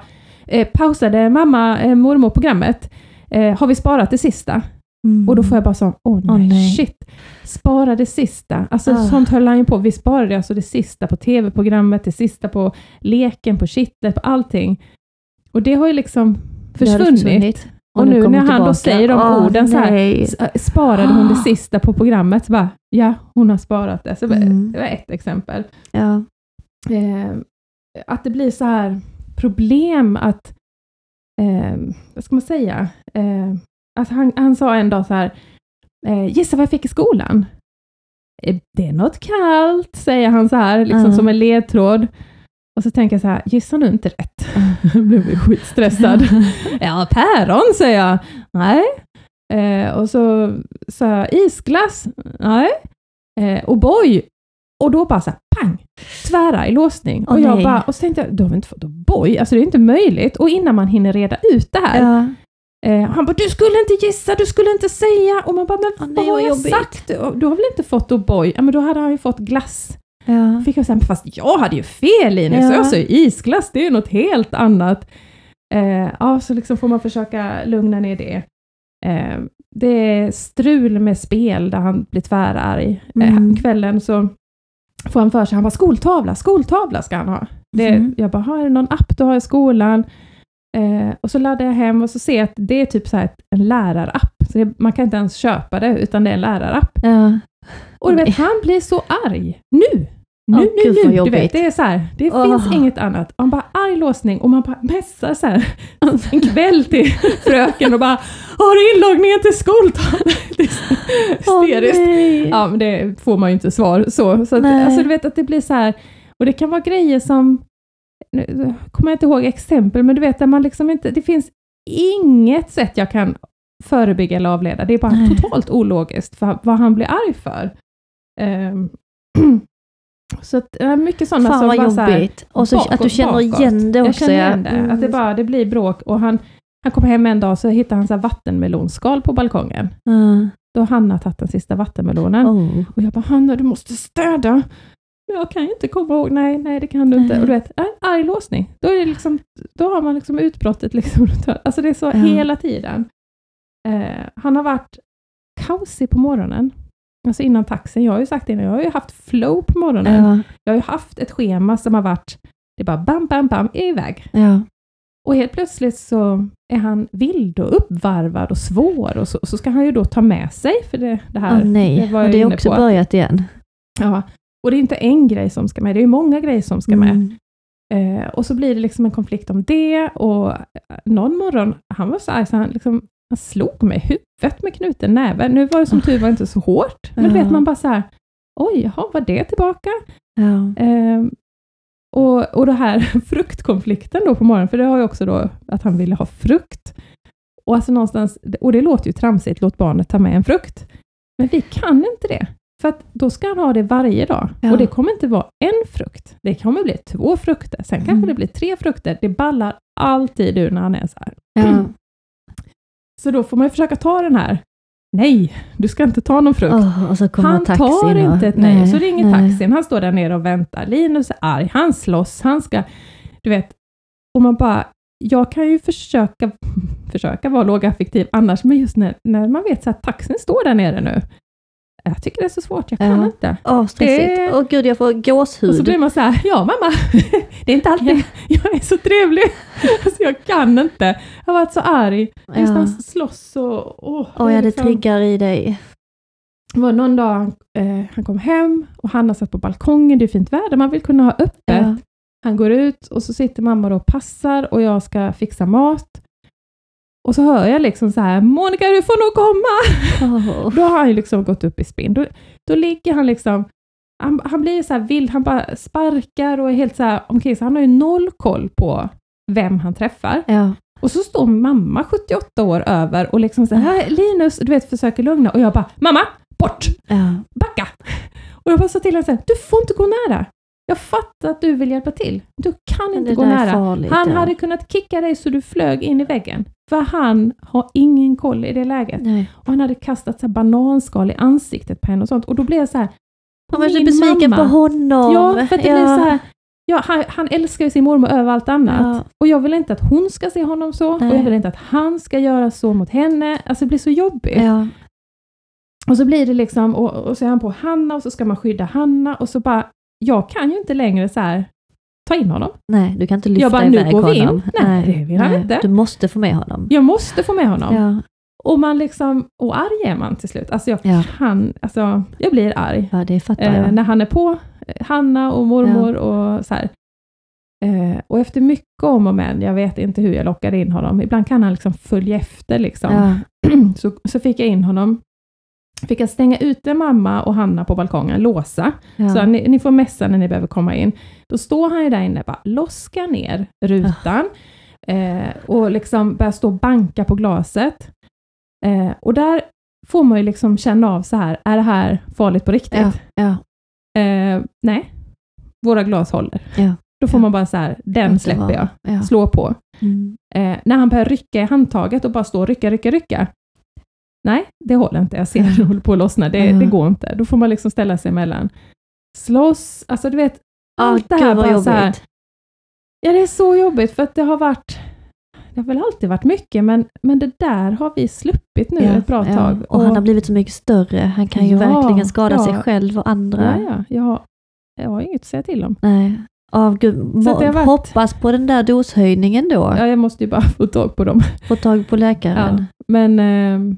eh, pausade mamma eh, mormor programmet? Eh, har vi sparat det sista? Mm. Och då får jag bara så, åh nej, Åh, nej. shit. Spara det sista. Alltså Ah. sånt höll han ju på. Vi sparade alltså det sista på tv-programmet, det sista på leken, på kittlet, på allting. Och det har ju liksom försvunnit. försvunnit. Och, nu, kommer när han då säger de Åh, orden så här, sparade hon det sista på programmet? Så bara, ja, hon har sparat det. Så Mm. Det var ett exempel. Ja. Eh, att det blir så här problem att, eh, vad ska man säga? Eh, att han, han sa en dag så här, eh, gissa vad jag fick i skolan? Eh, Det är något kallt, säger han så här, liksom Mm. som en ledtråd. Och så tänker jag så här, gissa nu inte rätt. Jag (laughs) blev skitstressad. (laughs) ja, päron, säger jag. Nej. Eh, och så sa jag isglass. Nej. Eh, O'boy. Och då bara så här, pang! Tvära i låsning. Åh, och, jag nej. bara, och så tänkte jag, du har väl inte fått O'boy? Alltså det är inte möjligt. Och innan man hinner reda ut det här. Ja. Eh, han bara, du skulle inte gissa, du skulle inte säga. Och man bara, men Åh, nej, vad har jag jobbigt. sagt? Och Du har väl inte fått O'boy? Ja, men då hade han ju fått glass. Ja. Fick jag säga, fast jag hade ju fel Linus, Ja. jag sa ju isglass, det är ju något helt annat. Eh, ja, så liksom får man försöka lugna ner det. Eh, det är strul med spel där han blir tvärarg. Mm. Eh, kvällen så får han för sig, han bara skoltavla, skoltavla ska han ha. Det, Mhm. Jag bara, har är det någon app du har i skolan? Eh, och så laddar jag hem och så ser jag att det är typ så en lärarapp. Så det, man kan inte ens köpa det, utan det är en lärarapp. Ja. Och du vet, han blir så arg. Nu! Nu, Åh, nu, nu! Du vet, det är så här, det Åh. finns inget annat. Han bara arg låsning och man bara messar så här en kväll till (laughs) fröken och bara Har du inloggningen till skoltavlan? (laughs) Åh, hysteriskt. nej. Ja, men det får man ju inte svar så. så att, alltså, du vet att det blir så här, och det kan vara grejer som, nu kommer jag inte ihåg exempel, men du vet där man liksom inte, det finns inget sätt jag kan förebygga eller avleda. Det är bara Nej. totalt ologiskt för vad han blir arg för. Ehm, (clears throat) så att, mycket sådana Fan som vad bara så här, jobbigt. Och så att du bakåt, känner bakåt. igen det jag också. känner ja. igen det, Mm. att det bara det blir bråk och han, han kom hem en dag så hittade han så vattenmelonskal på balkongen. Ja. Då har Hanna tagit den sista vattenmelonen. Oh. Och jag bara, Hanna du måste städa. Jag kan ju inte komma ihåg, nej, nej det kan du inte. Nej. Och du vet, arg låsning. Då, är det liksom, då har man liksom utbrottet liksom. Alltså det är så Ja. hela tiden. Eh, han har varit kaosig på morgonen. Alltså innan taxin. Jag har ju sagt det innan, jag har ju haft flow på morgonen. Ja. Jag har ju haft ett schema som har varit, det är bara bam, bam, bam, iväg. Ja. Och helt plötsligt så är han vild och uppvarvad och svår och så, så ska han ju då ta med sig, för det, det här Åh, nej. det var och det är inne också på. börjat igen. Ja, och det är inte en grej som ska med, det är många grejer som ska med. Mm. Eh, och så blir det liksom en konflikt om det och eh, någon morgon, han var så arg så han, liksom, han slog mig i huvudet med knuten näve. Nu var det som tur var inte så hårt, men Ja. vet man bara så här, oj, jaha, var det tillbaka? Ja. Eh, och, och det här (laughs) fruktkonflikten då på morgonen, för det har ju också då att han ville ha frukt. Och, alltså någonstans, och det låter ju tramsigt, låt barnet ta med en frukt. Men vi kan inte det. För att då ska han ha det varje dag. Ja. Och det kommer inte vara en frukt. Det kommer bli två frukter. Sen kanske Mm. det blir tre frukter. Det ballar alltid ur när han är så här. Ja. (clears throat) Så då får man ju försöka ta den här. Nej, du ska inte ta någon frukt. Kommer Han tar och- inte ett nej. Så ringer taxin, han står där nere och väntar. Linus är arg, han slåss, han ska... Du vet, och man bara... Jag kan ju försöka, (laughs) försöka vara lågaffektiv annars, men just när, när man vet så att taxin står där nere nu. Jag tycker det är så svårt, jag kan Ja. inte. Åh, stressigt. Åh gud, jag får Och så gåshud. blir man så här, ja mamma, (laughs) det är inte alltid jag är så trevlig. (laughs) Alltså jag kan inte. Jag har varit så arg. Just Ja. han slåss och... Åh, Åh, är ja, det liksom- triggar i dig. Det var någon dag eh, han kom hem och Hanna satt på balkongen, det är fint väder, man vill kunna ha öppet. Ja. Han går ut och så sitter mamma och passar och jag ska fixa mat. Och så hör jag liksom så här, Monica du får nog komma! Åh. Då har han ju liksom gått upp i spinn. Då, då ligger han liksom, han, han blir så här vild, han bara sparkar och är helt så här omkring så Han har ju noll koll på vem han träffar. Ja. Och så står mamma 78 år över och liksom så här, Linus, du vet, försöker lugna och jag bara, mamma, bort! Ja. backa! Och jag bara sa till honom så här, du får inte gå nära. Jag fattar att du vill hjälpa till. Du kan inte gå nära. farligt, han ja. hade kunnat kicka dig så du flög in i väggen. För han har ingen koll i det läget. Nej. Och han hade kastat så bananskal i ansiktet på henne och sånt. Och då blev jag så här, Han var så besviken mamma- på honom. Ja, för det blir så här, ja, han, han älskar ju sin mormor över allt annat. Ja. Och jag vill inte att hon ska se honom så. Nej. Och jag vill inte att han ska göra så mot henne. Alltså det blir så jobbigt. Ja. Och så blir det liksom, och, och så är han på Hanna och så ska man skydda Hanna och så bara, jag kan ju inte längre så här ta in honom. Nej, du kan inte lyfta Jag bara, nu iväg går vi in. honom. Nej, det vill han inte. Du måste få med honom. Jag måste få med honom. Ja, Och man liksom, och arg är man till slut. Alltså jag Ja. kan, alltså jag blir arg. ja det fattar Eh, jag. när han är på eh, Hanna och mormor och så här. Eh, och efter mycket om och men, jag vet inte hur jag lockade in honom. Ibland kan han liksom följa efter liksom. Ja, (clears throat) så, så fick jag in honom. Fick jag stänga ute mamma och Hanna på balkongen, låsa. ja. Så ni, ni får messa när ni behöver komma in. Då står han ju där inne, bara loskar ner rutan eh, och liksom börjar stå och banka på glaset. Eh, och där får man ju liksom känna av så här, är det här farligt på riktigt? ja. Eh, nej, våra glas håller. Då får man bara så här, den släpper jag, Ja. slå på. Mm. Eh, när han börjar rycka i handtaget och bara stå och rycka, rycka, rycka. Nej, det håller inte. Jag ser det håller på att lossna. Det, Ja. det går inte. Då får man liksom ställa sig emellan. Slåss, alltså du vet, allt det här bara så här. Ja, det är så jobbigt för att det har varit det har väl alltid varit mycket, men, men det där har vi sluppit nu Ja, ett bra ja. tag. Och han har blivit så mycket större. Han kan ju Ja, verkligen skada sig själv och andra. ja, ja, jag, har, jag har inget att säga till om. Nej. Av gud, att varit- hoppas på den där doshöjningen då. Ja, jag måste ju bara (laughs) få tag på dem. Få tag på läkaren. Men eh,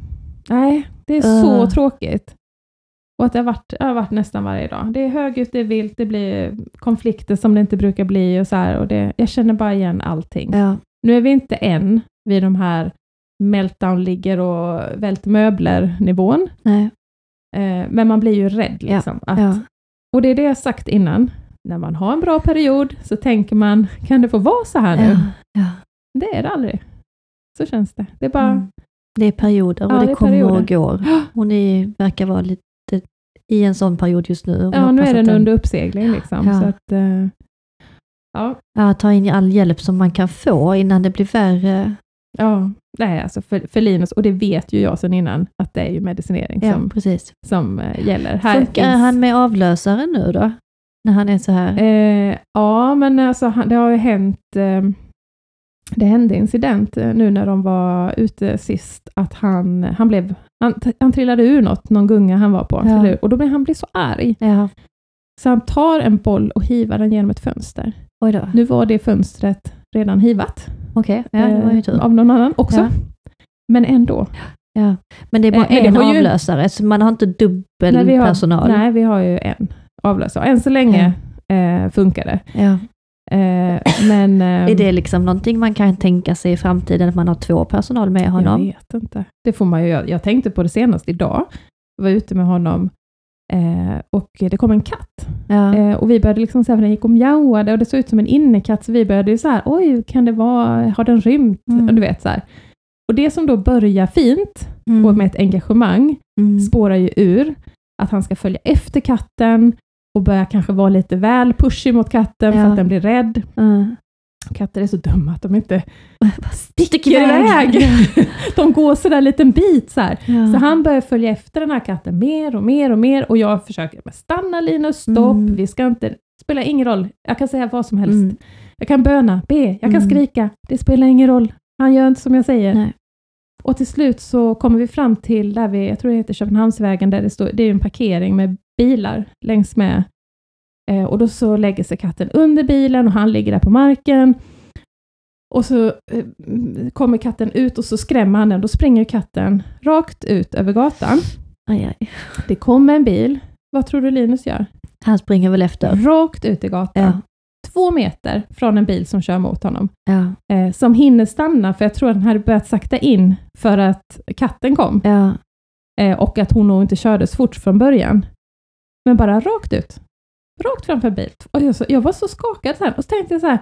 nej, det är så Uh. tråkigt. Och att det har, varit, det har varit nästan varje dag. Det är högljutt, det är vilt, det blir konflikter som det inte brukar bli och så här. Och det, jag känner bara igen allting. Ja. Nu är vi inte än vid de här meltdown ligger och vält möbler nivån. Nej. Eh, men man blir ju rädd liksom. Att, Ja. Och det är det jag sagt innan. När man har en bra period så tänker man, kan det få vara så här nu? Ja. Ja. Det är det aldrig. Så känns det. Det är bara, Mm. Det är perioder och Ja, det, det är kommer och går. (gasps) Och ni verkar vara lite i en sån period just nu. Ja, nu är att den under uppsegling liksom. Ja. Så att, eh, ja, Ja, ta in all hjälp som man kan få innan det blir värre. ja, nej, alltså för, för Linus, och det vet ju jag sedan innan, att det är ju medicinering Ja, som, precis. som eh, gäller. Här Funkar finns- han med avlösare nu då? När han är så här? Eh, ja, men alltså, han- det har ju hänt, det hände incident eh, nu när de var ute sist, att han, han blev, han, han trillade ur något, någon gunga han var på, han Ja. och då blir han blir så arg, Ja, så han tar en boll och hivar den genom ett fönster. Nu var det fönstret redan hivat, Okej, ja, var ju eh, av någon annan också. Ja. Men ändå. Ja. Men det är bara Eh, det en har ju- avlösare, så man har inte dubbel Nej, vi har, personal. nej, vi har ju en avlösare. Än så länge eh, funkar det. Eh, men... (laughs) Är det liksom någonting man kan tänka sig i framtiden, att man har två personal med honom? Jag vet inte. Det får man ju göra. Jag tänkte på det senast idag. Jag var ute med honom eh, och det kom en katt. Ja. Eh, och vi började liksom här, för den gick och mjauade och det såg ut som en innekatt, så vi började ju så här, oj, kan det vara, har den rymt? Mm. Du vet så här. Och det som då börjar fint Mm. och med ett engagemang Mm. spårar ju ur att han ska följa efter katten och börja kanske vara lite väl pushy mot katten för Ja. att den blir rädd. Mm. Katter är så dumma att de inte (laughs) Stick sticker iväg. (laughs) De går sådär en liten bit så. Ja. Så han börjar följa efter den här katten mer och mer och mer och jag försöker, stanna Linus, stopp, Mm. vi ska inte, spelar ingen roll, jag kan säga vad som helst. Mm. Jag kan böna, be, jag kan Mm. skrika, det spelar ingen roll. Han gör inte som jag säger. Nej. Och till slut så kommer vi fram till, där vi, jag tror det heter Köpenhamnsvägen, där det står, det är en parkering med bilar längs med. Eh, och då så lägger sig katten under bilen och han ligger där på marken. Och så eh, kommer katten ut och så skrämmer han den. Då springer katten rakt ut över gatan. Aj, aj. Det kommer en bil. Vad tror du Linus gör? Han springer väl efter. Rakt ut i gatan. Ja. Två meter från en bil som kör mot honom. Ja. Eh, som hinner stanna, för jag tror att den hade börjat sakta in för att katten kom. Ja. Eh, och att hon nog inte körde så fort från början. Men bara rakt ut. Rakt framför en bil. Och jag, så, jag var så skakad sen. Och så tänkte jag så här,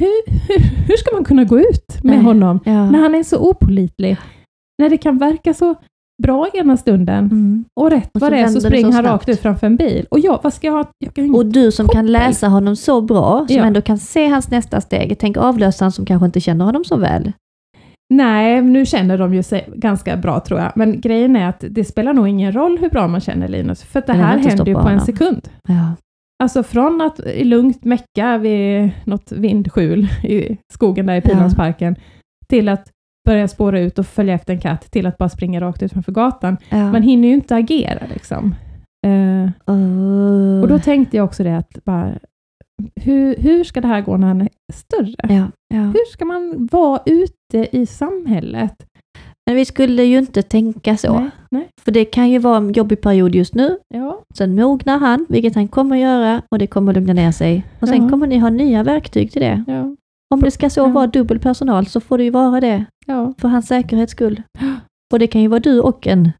hur, hur, hur ska man kunna gå ut med Nej. honom Ja. när han är så opolitlig? När det kan verka så bra ena stunden Mm. och rätt Och vad det är så springer så han rakt ut framför en bil. Och jag, vad ska jag ha? Jag kan Och du som kan Koppel. läsa honom så bra, som Ja. ändå kan se hans nästa steg. Tänk avlösaren som kanske inte känner honom så väl. Nej, nu känner de ju sig ganska bra tror jag. Men grejen är att det spelar nog ingen roll hur bra man känner Linus, för det här händer ju på en sekund. Ja. Alltså från att i lugnt mecka vid något vindskjul i skogen där i Pildammsparken, till att börja spåra ut och följa efter en katt, till att bara springa rakt ut framför gatan. Ja. Man hinner ju inte agera liksom. Oh. och då tänkte jag också det att bara, hur, hur ska det här gå när han är större? Ja, ja. Hur ska man vara ute i samhället? Men vi skulle ju inte tänka så. Nej, nej. För det kan ju vara en jobbig period just nu. Ja, Sen mognar han, vilket han kommer att göra och det kommer att lugna ner sig. Och sen Ja. kommer ni ha nya verktyg till det. ja, Om det ska så vara dubbel personal så får det ju vara det. För hans säkerhets skull. (gasps) Och det kan ju vara du och en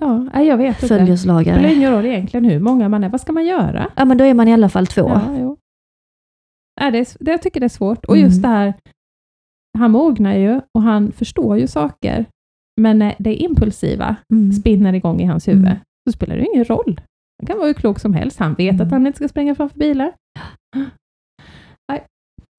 ja. Nej, jag vet inte. Det spelar följeslagare. ingen roll egentligen hur många man är. Vad ska man göra? Ja men då är man i alla fall två. Ja, jo. Nej, det, är, det, jag tycker det är svårt. Och just Mm. det här, han mognar ju och han förstår ju saker. Men när det impulsiva Mm. spinner igång i hans huvud, Mm. så spelar det ingen roll. Han kan vara hur klok som helst. Han vet Mm. att han inte ska springa framför bilar. (gasps) Nej.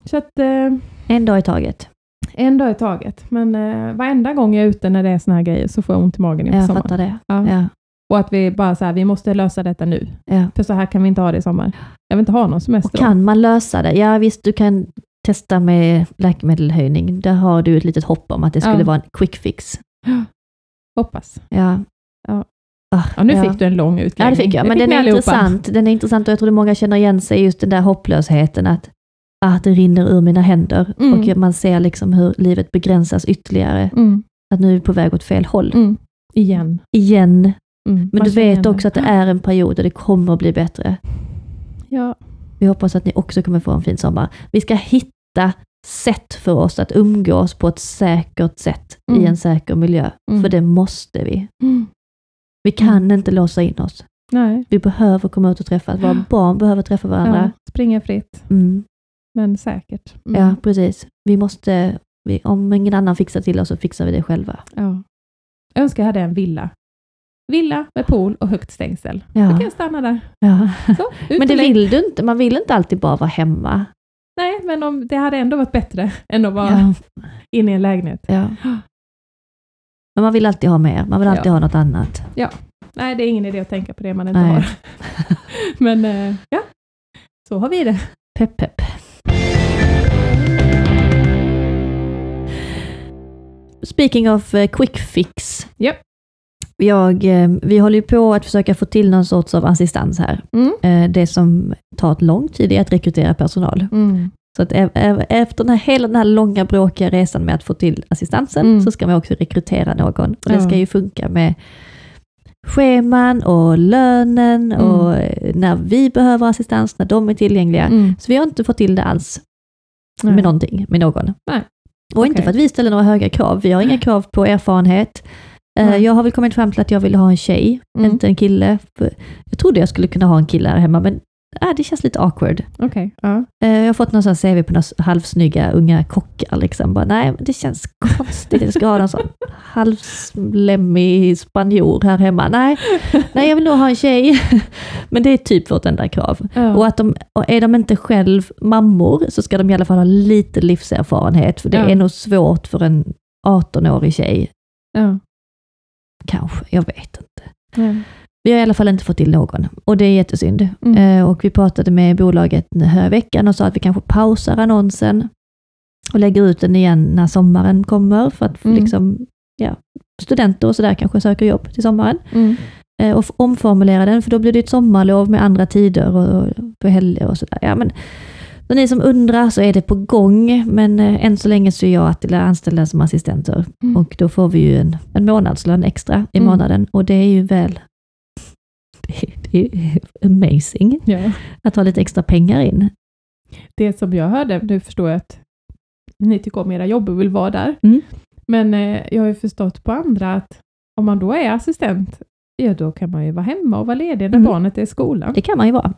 Så att, eh, En dag i taget. En dag i taget. Men eh, varenda gång jag är ute när det är såna här grejer så får jag ont i magen inför Jag sommaren. fattar det. Ja. Ja. Och att vi bara så här, vi måste lösa detta nu. Ja. För så här kan vi inte ha det i sommar. Jag vill inte ha någon Och semester. då. kan man lösa det? Ja visst, du kan testa med läkemedelhöjning. Där har du ett litet hopp om att det skulle Ja. vara en quick fix. (gasps) Hoppas. Ja. Ja. Ah, Ja, nu fick du en lång utläggning. Ja, det fick jag. Men fick den är allihopa. intressant. Den är intressant och jag tror många känner igen sig i just den där hopplösheten att, att det rinner ur mina händer Mm. och man ser liksom hur livet begränsas ytterligare. Mm, Att nu är vi på väg åt fel håll. mm. Igen. Igen. Mm. Men Man du vet också att det är en period och det kommer att bli bättre. Ja, Vi hoppas att ni också kommer få en fin sommar. Vi ska hitta sätt för oss att umgås på ett säkert sätt i Mm. en säker miljö. Mm. För det måste vi. mm. Vi kan inte låsa in oss. nej. Vi behöver komma ut och träffas. Våra barn behöver träffa varandra. Ja, springa fritt, Mm. Men säkert. Mm. Ja, precis. Vi måste, vi, om ingen annan fixar till oss så fixar vi det själva. Ja. Jag önskar jag hade en villa. Villa med pool och högt stängsel. Då Ja. kan jag stanna där. ja. Så, (laughs) Men det vill du inte. Man vill inte alltid bara vara hemma. Nej, men om, det hade ändå varit bättre än att vara Ja. (laughs) inne i en lägenhet. Ja. (gasps) Men man vill alltid ha mer. Man vill alltid Ja. ha något annat. Nej, det är ingen idé att tänka på det man inte Nej. har. (laughs) men eh, ja, så har vi det. Pepp, pepp. Speaking of eh, quick fix. Japp. Jag, eh, vi håller ju på att försöka få till någon sorts av assistans här. Mm. Eh, Det som tar ett lång tid är att rekrytera personal. Mm. Så att efter den här, hela den här långa bråkiga resan med att få till assistansen Mm. så ska man också rekrytera någon. Och det ska ju funka med scheman och lönen Mm. och eh, när vi behöver assistans, när de är tillgängliga. Mm. Så vi har inte fått till det alls Nej. med någonting, med någon. Nej. Och inte Okej. för att vi ställer några höga krav. Vi har inga krav på erfarenhet. Eh, Nej. Jag har väl kommit fram till att jag vill ha en tjej, Mm. inte en kille. Jag trodde jag skulle kunna ha en kille här hemma, men äh, det känns lite awkward. Okej, ja. Eh, Jag har fått någon sån CV på några halvsnygga unga kockar. Liksom. Bara, nej, det känns konstigt. Jag ska ha någon sån halvslemmig spanjor här hemma. Nej, nej, jag vill nog ha en tjej. (laughs) Men det är typ vårt enda krav. Ja. Och att de, och är de inte själv mammor så ska de i alla fall ha lite livserfarenhet. För det Ja. är nog svårt för en 18-årig tjej. Kanske, jag vet inte. Vi har i alla fall inte fått till någon och det är jättesynd. Mm. Eh, och vi pratade med bolaget den här veckan och sa att vi kanske pausar annonsen och lägger ut den igen när sommaren kommer för att Mm. liksom, ja, studenter och sådär kanske söker jobb till sommaren. Mm. Eh, och omformulera den för då blir det ett sommarlov med andra tider och, och på helger och sådär. Ja, men, så ni som undrar så är det på gång, men eh, än så länge så är jag att anställda som assistenter Mm. och då får vi ju en, en månadslön extra i Mm. månaden och det är ju väl (laughs) det, är amazing Ja. att ha lite extra pengar in. Det som jag hörde, nu förstår jag att ni tycker om era jobb och vill vara där, Mm. men eh, jag har ju förstått på andra att om man då är assistent, ja då kan man ju vara hemma och vara ledig när Mm. barnet är i skolan. Det kan man ju vara.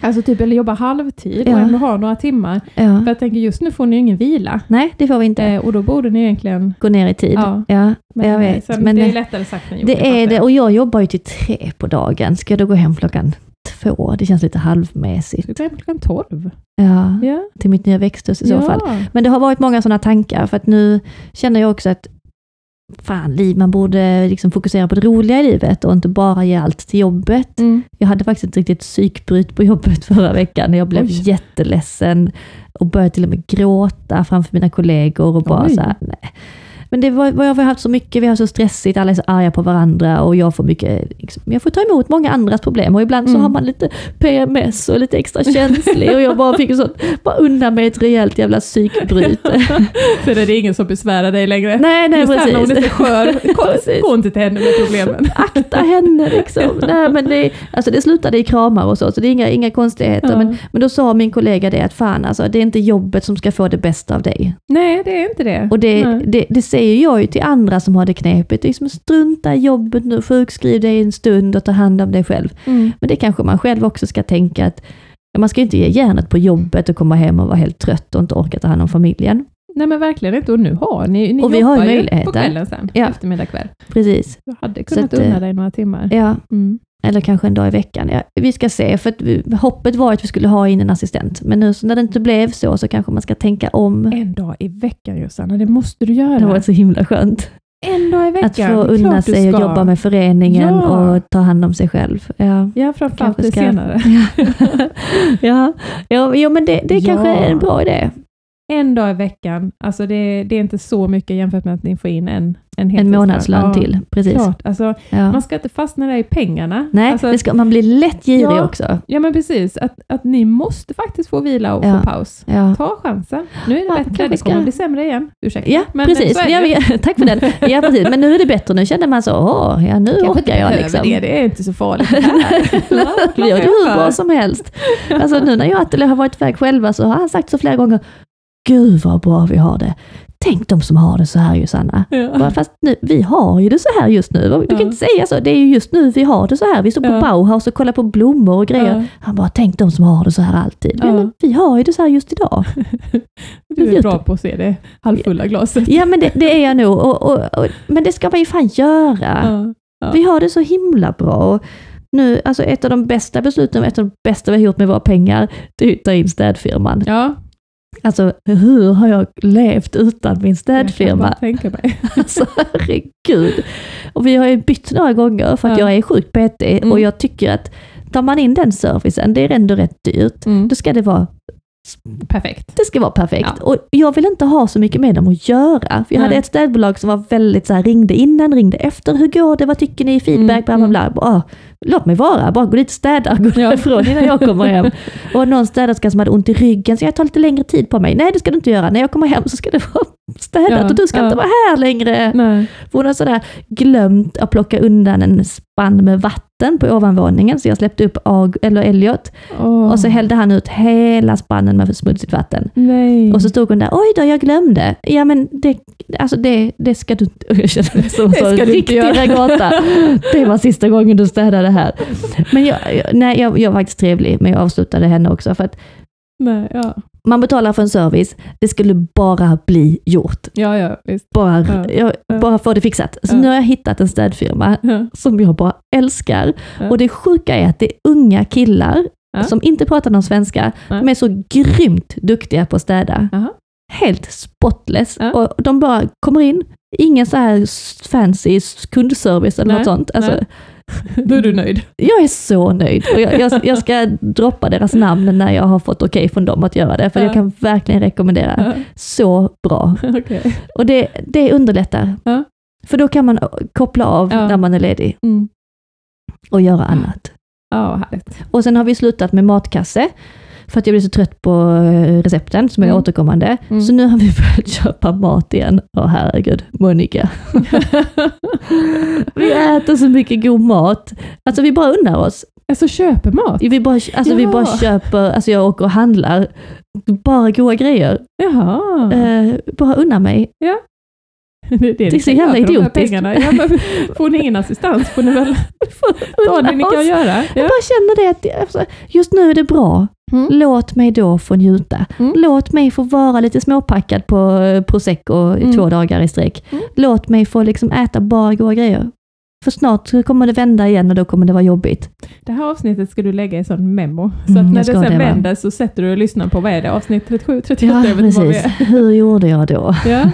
Alltså typ, eller jobba halvtid och Ja. ändå ha några timmar. Ja. För jag tänker just nu får ni ju ingen vila. Nej, det får vi inte. Eh, och då borde ni egentligen... Gå ner i tid. Ja. Ja, Men, jag vet. Sen, Men det är lättare sagt än gjort. det är det och jag jobbar ju till tre på dagen. Ska jag då gå hem klockan två? Det känns lite halvmässigt. Du kan hem klockan tolv. Ja, Ja. till mitt nya växthus i så fall. Men det har varit många sådana tankar för att nu känner jag också att fan, liv, man borde liksom fokusera på det roliga i livet och inte bara ge allt till jobbet. Mm. Jag hade faktiskt ett riktigt psykbryt på jobbet (laughs) förra veckan. Jag blev Oj. jätteledsen och började till och med gråta framför mina kollegor och bara Oj. så här, nej. Men det var, vad jag har haft så mycket, vi har så stressigt, alla är så arga på varandra och jag får mycket, liksom, jag får ta emot många andras problem och ibland så Mm. har man lite PMS och lite extra känslig och jag bara fick så, bara undan med ett rejält jävla psykbryt. (laughs) För det är ingen som besvärar dig längre. nej, nej Just när hon är precis. så skör, (laughs) gå, Precis. gå inte till henne med problemen. (laughs) Akta henne liksom. Nej, men det, alltså det slutade i kramar och så, så det är inga, inga konstigheter. Ja. Men, men då sa min kollega det att fan alltså, det är inte jobbet som ska få det bästa av dig. Nej, det är inte det. Och det, Nej. det, det säger jag ju till andra som har det knepigt. Det är liksom strunta i jobbet nu, sjukskriv dig en stund och ta hand om dig själv. Mm. Men det kanske man själv också ska tänka att man ska inte ge järnet på jobbet och komma hem och vara helt trött och inte orka ta hand om familjen. Nej men verkligen inte. Och nu har ni, ni Och vi har ju möjligheten. på kvällen sen, Ja. eftermiddag kväll. Precis. Du hade kunnat att, unna eh, dig några timmar. Ja, Mm. Eller kanske en dag i veckan. Ja, vi ska se, för att hoppet var att vi skulle ha in en assistent. Men nu så när det inte blev så, så kanske man ska tänka om. En dag i veckan Jossanna, det måste du göra. Det var så himla skönt. En dag i veckan. Att få är unna sig och ska. jobba med föreningen Ja. och ta hand om sig själv. Ja. Ja, framförallt det ska- senare. (laughs) ja, ja, jo, men det, det Ja. kanske är en bra idé. En dag i veckan, alltså det, det är inte så mycket jämfört med att ni får in en, en, En månadslön ja, till. Precis. Klart. Alltså, Ja. Man ska inte fastna där i pengarna. Nej, alltså, det ska, man blir lätt girig Ja. också. Ja men precis, att, att ni måste faktiskt få vila och få paus. Ta chansen. Nu är det bättre, det kommer ska- bli sämre igen. Ursäkta. Ja, men precis. det (laughs) tack för den. Ja, precis. Men nu är det bättre. Nu känner man så, åh, ja nu Kanske orkar jag behöver liksom. Det, det är inte så farligt (laughs) det. Vi har det hur bra som helst. Alltså nu när jag och Attila har varit iväg själva så har han sagt så flera gånger, Gud vad bra vi har det. Tänk de som har det så här Josanna. Ja. Bara, Fast nu, vi har ju det så här just nu. Du kan Ja. inte säga så. Det är ju just nu vi har det så här. Vi står på Ja. Bauhaus och kollar på blommor och grejer. Han bara, tänk de som har det så här alltid. Ja. Men vi har ju det så här just idag. (laughs) Du är bra på att se det halvfulla glaset. Ja men det, det är jag nog. Och, och, och, men det ska man ju fan göra. Vi har det så himla bra. Nu, alltså ett av de bästa besluten, ett av de bästa vi har gjort med våra pengar, det är att ta in städfirman. Ja, Alltså hur har jag levt utan min jag städfirma? tänka mig. (laughs) Alltså herregud. Och vi har ju bytt några gånger för att Ja. jag är sjukt och Mm. jag tycker att tar man in den servicen, det är ändå rätt dyrt, Mm. då ska det vara Perfekt. det ska vara perfekt. Ja. Och jag vill inte ha så mycket med dem att göra. För jag hade Nej. ett städbolag som var väldigt så här, ringde innan, ringde efter. Hur går det? Vad tycker ni? Feedback? Mm, Bla, bla, bla. Ah, låt mig vara, bara gå dit och städa, (laughs) gå Ja. därifrån innan jag kommer hem. (laughs) Och någon städerska som hade ont i ryggen, så jag tar lite längre tid på mig. Nej, det ska du inte göra. När jag kommer hem så ska det vara (laughs) städat Ja, och du ska inte vara här längre. Nej. För hon har sådär glömt att plocka undan en spann med vatten på ovanvåningen, så jag släppte upp Ag, eller Elliot. Åh. Och så hällde han ut hela spannen med smutsigt vatten. Nej. Och så stod hon där, oj då, jag glömde. Ja men det, alltså det, det ska du inte, (laughs) jag känner som en riktig ragata. Det var sista gången du städade här. Men jag, jag- nej, jag, jag var faktiskt trevlig, men jag avslutade henne också. För att Nej, ja. Man betalar för en service, det skulle bara bli gjort. ja, ja, visst. Bara, Ja, jag, ja. bara få det fixat. Så Ja. nu har jag hittat en städfirma som jag bara älskar. Och det sjuka är att det är unga killar som inte pratar någon svenska. De är så grymt duktiga på att städa. Helt spotless. Och de bara kommer in, ingen så här fancy kundservice eller Nej, något sånt. Alltså, nej. (laughs) Då är du nöjd. jag är så nöjd. Och jag, jag, jag ska droppa deras namn när jag har fått okej från dem att göra det. För Ja. jag kan verkligen rekommendera. Ja. Så bra. (laughs) Okej. Och det, det underlättar. Ja. För då kan man koppla av när man är ledig Mm. och göra annat. Ja, härligt. Och sen har vi slutat med matkasse. För att jag blir så trött på eh, recepten som är Mm. återkommande. Mm. Så nu har vi (laughs) börjat köpa mat igen. Åh herregud, Monica. (laughs) vi äter så mycket god mat. Alltså vi bara unnar oss. Alltså köper mat? Vi bara, alltså, vi Ja. bara köper, alltså jag åker och handlar. Bara goda grejer. Jaha. Eh, bara unna mig. Det, (laughs) det, det är ni så jävla idiotiskt. Ja, men får ni ingen assistans får ni väl (laughs) ta det ni kan oss. göra. Jag Ja. bara känner det att alltså, just nu är det bra. Mm. Låt mig då få njuta. Mm. Låt mig få vara lite småpackad på prosecco Mm. två dagar i sträck. Mm. Låt mig få liksom äta bara goda grejer. För snart kommer det vända igen och då kommer det vara jobbigt. Det här avsnittet ska du lägga i sån memo. Så Mm, när det sen det, va? vänder så sätter du och lyssnar på, vad är det, avsnitt 37, 38? Ja, precis. Hur gjorde jag då? Ja,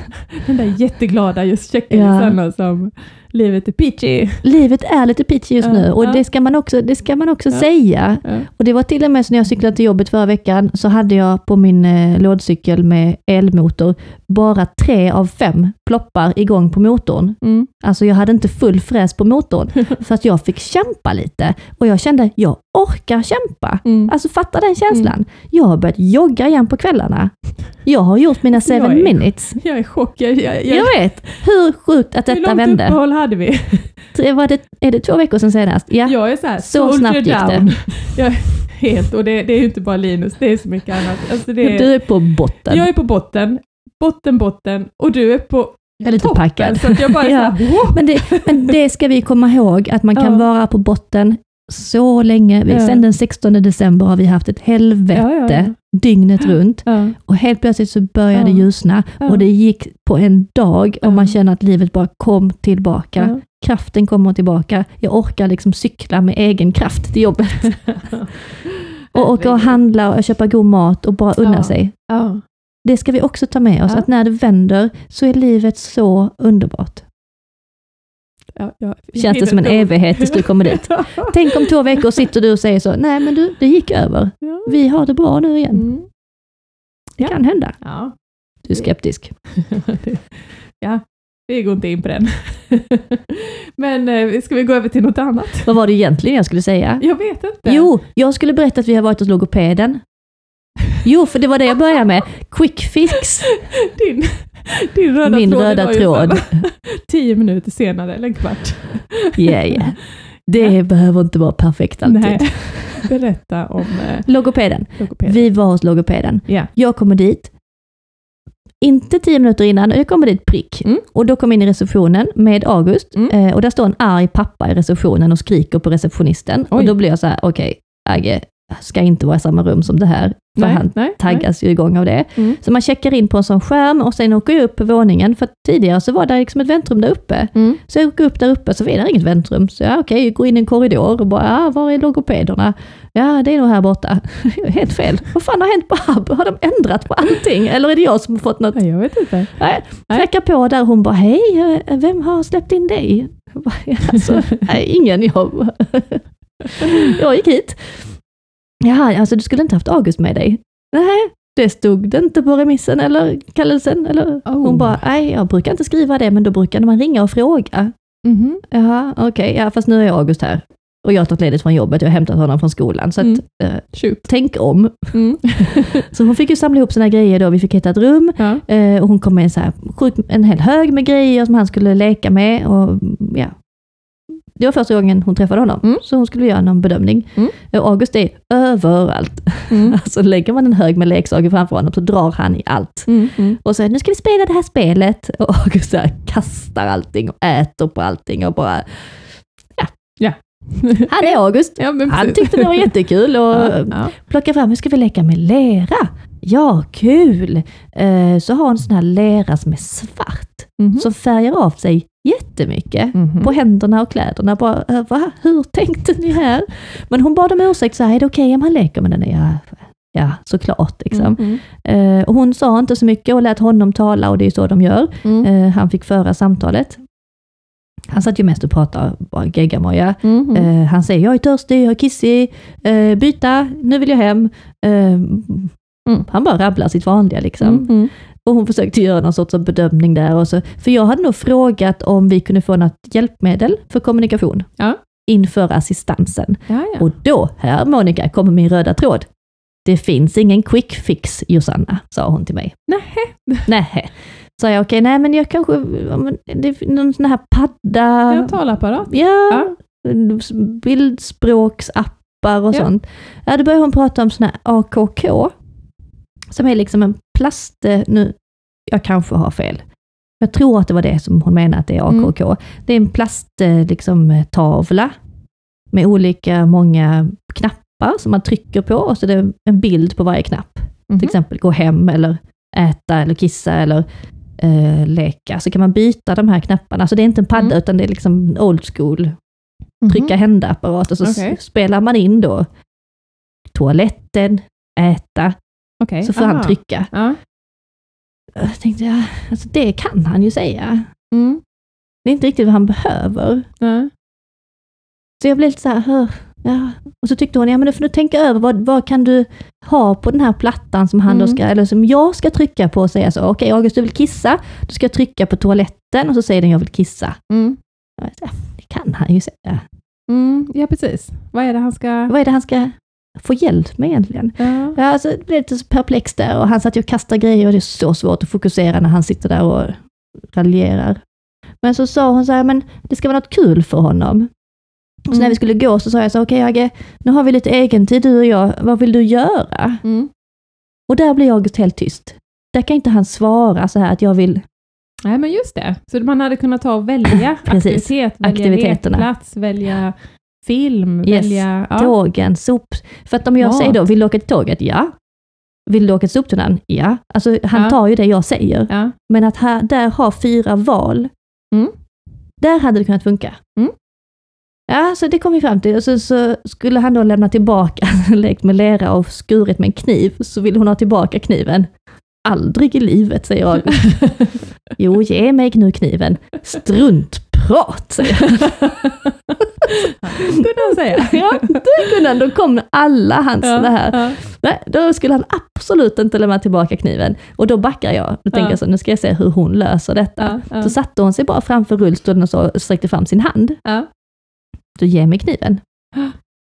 den där jätteglada just checka Ja. Som Livet är peachy. Livet är lite pitchy just Ja, nu och ja. det ska man också, det ska man också Ja. säga. Och det var till och med så när jag cyklade till jobbet förra veckan så hade jag på min eh, lådcykel med elmotor bara tre av fem ploppar igång på motorn. Mm. Alltså jag hade inte full fräs på motorn (laughs) så att jag fick kämpa lite och jag kände jag orkar kämpa. Mm. Alltså fatta den känslan. Jag har börjat jogga igen på kvällarna. Jag har gjort mina Jag seven är- minutes. Jag är chockad. Jag, jag, Jag vet hur sjukt att hur detta långt vände. uppehåll hade vi? Tre- Var det, är det två veckor sedan senast? Ja. Jag är så här, Så snabbt gick det. (laughs) Jag är helt, och det, det är inte bara Linus, det är så mycket annat. Alltså det Du är, på botten. jag är på botten, botten, botten, och du är på Jag är lite toppen. packad. Så att jag bara Ja. så här. (laughs) Men det, men det ska vi komma ihåg, att man kan Ja. vara på botten så länge. Ja. Sen den 16 december har vi haft ett helvete Ja, ja, dygnet runt. Och helt plötsligt så började Ja. det ljusna och det gick på en dag och man känner att livet bara kom tillbaka. Kraften kommer tillbaka. Jag orkar liksom cykla med egen kraft till jobbet. (laughs) Och åka och handla och köpa god mat och bara unna sig. Det ska vi också ta med oss, att när det vänder så är livet så underbart. Ja, ja. Känns det som en evighet tills du kommer dit. (laughs) Tänk om två veckor sitter du och säger så, nej men du, det gick över. Vi har det bra nu igen. Mm. Det kan hända. Ja. Du är skeptisk. (laughs) ja, vi går inte in på den. (laughs) Men eh, ska vi gå över till något annat? Vad var det egentligen jag skulle säga? Jag vet inte. Jo, jag skulle berätta att vi har varit hos logopeden. Jo, för det var det jag började med. Quick fix. Din, din röda Min tråd röda tråd. Tio minuter senare, eller en kvart. Yeah, (laughs) yeah. Det behöver inte vara perfekt alltid. Nej. Berätta om eh, Logopeden. logopeden. Vi var hos logopeden. Ja. Jag kommer dit, inte tio minuter innan, jag kommer dit prick. Mm. Och då kom jag in i receptionen med August Mm. eh, och där står en arg pappa i receptionen och skriker på receptionisten. Oj. Och då blir jag så här, okej, Agge ska inte vara i samma rum som det här. För nej, han nej, taggas ju igång av det. Mm. Så man checkar in på en sån skärm och sen åker jag upp på våningen. För tidigare så var det liksom ett väntrum där uppe. nej. Mm. Så jag åker upp där uppe så är det inget väntrum. Så ja, okej, jag går in i en korridor och bara, ja, var är logopederna? Ja, det är nog här borta. (laughs) Helt fel. Vad fan har hänt på Hub? Har de ändrat på allting? Eller är det jag som har fått något? Nej, jag vet inte. Nej, knackar på där hon bara, hej, vem har släppt in dig? Jag bara, "Ja, Alltså, nej, ingen jag. (laughs) Jag gick hit. Jaha, alltså du skulle inte haft August med dig? Nej, det stod det inte på remissen eller kallelsen. Eller? Oh. Hon bara, nej jag brukar inte skriva det, men då brukar man ringa och fråga. Mhm. Jaha, okej, ja fast nu är August här. Och jag har tagit ledigt från jobbet, jag har hämtat honom från skolan. Så att, Mm. eh, Shoot. tänk om. Mm. (laughs) Så hon fick ju samla ihop sina grejer då, vi fick hitta ett rum. Ja. Eh, och hon kom med en, så här, sjuk, en hel hög med grejer som han skulle leka med. Och, ja. Det var första gången hon träffade honom, Mm. så hon skulle göra någon bedömning. Mm. August är överallt. Mm. (laughs) Alltså lägger man en hög med leksaker framför honom så drar han i allt. Mm. Mm. Och så nu ska vi spela det här spelet. Och August här, kastar allting och äter på allting och bara... Ja. Ja. (laughs) Han är August. ja, Han tyckte det var jättekul och (laughs) Ja, ja. plocka fram, hur ska vi leka med lera? Ja, kul! Eh, så har hon en sån här lera som är svart, Mhm. som färgar av sig jättemycket. Mhm. På händerna och kläderna. Bara, va? Hur tänkte ni här? Men hon bad om ursäkt, så här, är det okej om han leker med den? Ja, ja såklart. Liksom. Mm. Eh, och hon sa inte så mycket och lät honom tala och det är så de gör. Mm. Eh, han fick föra samtalet. Han satt ju mest och pratade, bara geggamoja. Mhm. Eh, han säger, jag är törstig, jag är kissig, eh, byta, nu vill jag hem. Eh, Han bara rabblar sitt vanliga liksom. Och hon försökte göra någon sorts bedömning där. Och så, för jag hade nog frågat om vi kunde få något hjälpmedel för kommunikation Ja. inför assistansen. Ja, ja. Och då, här Monica, kommer min röda tråd. Det finns ingen quick fix, Josanna, sa hon till mig. Nej. Nej. Sa jag, okej, nej men jag kanske, ja, det någon sån här padda. Ja, talapparat. Ja, bildspråksappar och Ja. sånt. Ja, då började hon prata om sån här AKK, som är liksom en plast... eh, Nu, jag kanske har fel. Jag tror att det var det som hon menade att det är AKK. Mm. Det är en plasttavla liksom, eh, tavla med olika många knappar som man trycker på och så är det en bild på varje knapp. Mhm. Till exempel gå hem eller äta eller kissa eller eh, leka. Så kan man byta de här knapparna. Så det är inte en padda Mm. utan det är liksom old school Mhm. trycka hända-apparat och så Okej. spelar man in då toaletten, äta, Okej. så får han aha. trycka. Ja. Jag tänkte, ja, alltså det kan han ju säga. Mm. Det är inte riktigt vad han behöver. Nej. Så jag blev lite så här, "Hör, ja. Och så tyckte hon, ja men då får du tänka över, vad, vad kan du ha på den här plattan som han då Mm. ska, eller som jag ska trycka på och säga så, okej August du vill kissa, du ska trycka på toaletten och så säger den jag vill kissa. Mm. Jag vet, Det kan han ju säga. Mm. Ja, precis. Vad är det han ska... Vad är det han ska få hjälp med egentligen? Ja. Ja, alltså, blev lite perplex där och han satt ju och kastade grejer och det är så svårt att fokusera när han sitter där och raljerar. Men så sa hon så här, men det ska vara något kul för honom. Och så när Mm. vi skulle gå så sa jag så okej Agge, nu har vi lite egen tid du och jag, vad vill du göra? Mm. Och där blir August helt tyst. Där kan inte han svara så här att jag vill, Nej, men just det. Så man hade kunnat ta och välja (laughs) aktivitet, välja Aktiviteterna. lekplats, välja film, Yes. välja... Ja. tågen, sop. För att om jag Mat. säger då, vill du åka till tåget? Ja. Vill du åka till soptunnan? Ja. Alltså han Ja. tar ju det jag säger. Ja. Men att här, där ha fyra val, Mm. där hade det kunnat funka. Mm. Ja, så det kom vi fram till. Och så, så skulle han då lämna tillbaka, (laughs) lekt med lera och skurit med en kniv, så ville hon ha tillbaka kniven. Aldrig i livet, säger jag. (laughs) jo, ge mig nu kniven. Struntprat, säger jag. (laughs) kunde han säga. Ja, det kunde han. Då kom alla hans Ja, det här. ja. Nej, då skulle han absolut inte lämna tillbaka kniven. Och då backar jag. Då tänker Ja. jag så, nu ska jag se hur hon löser detta. Ja. Så satte hon sig bara framför rullstolen och så sträckte fram sin hand. Ja. Så ge mig kniven. (gasps)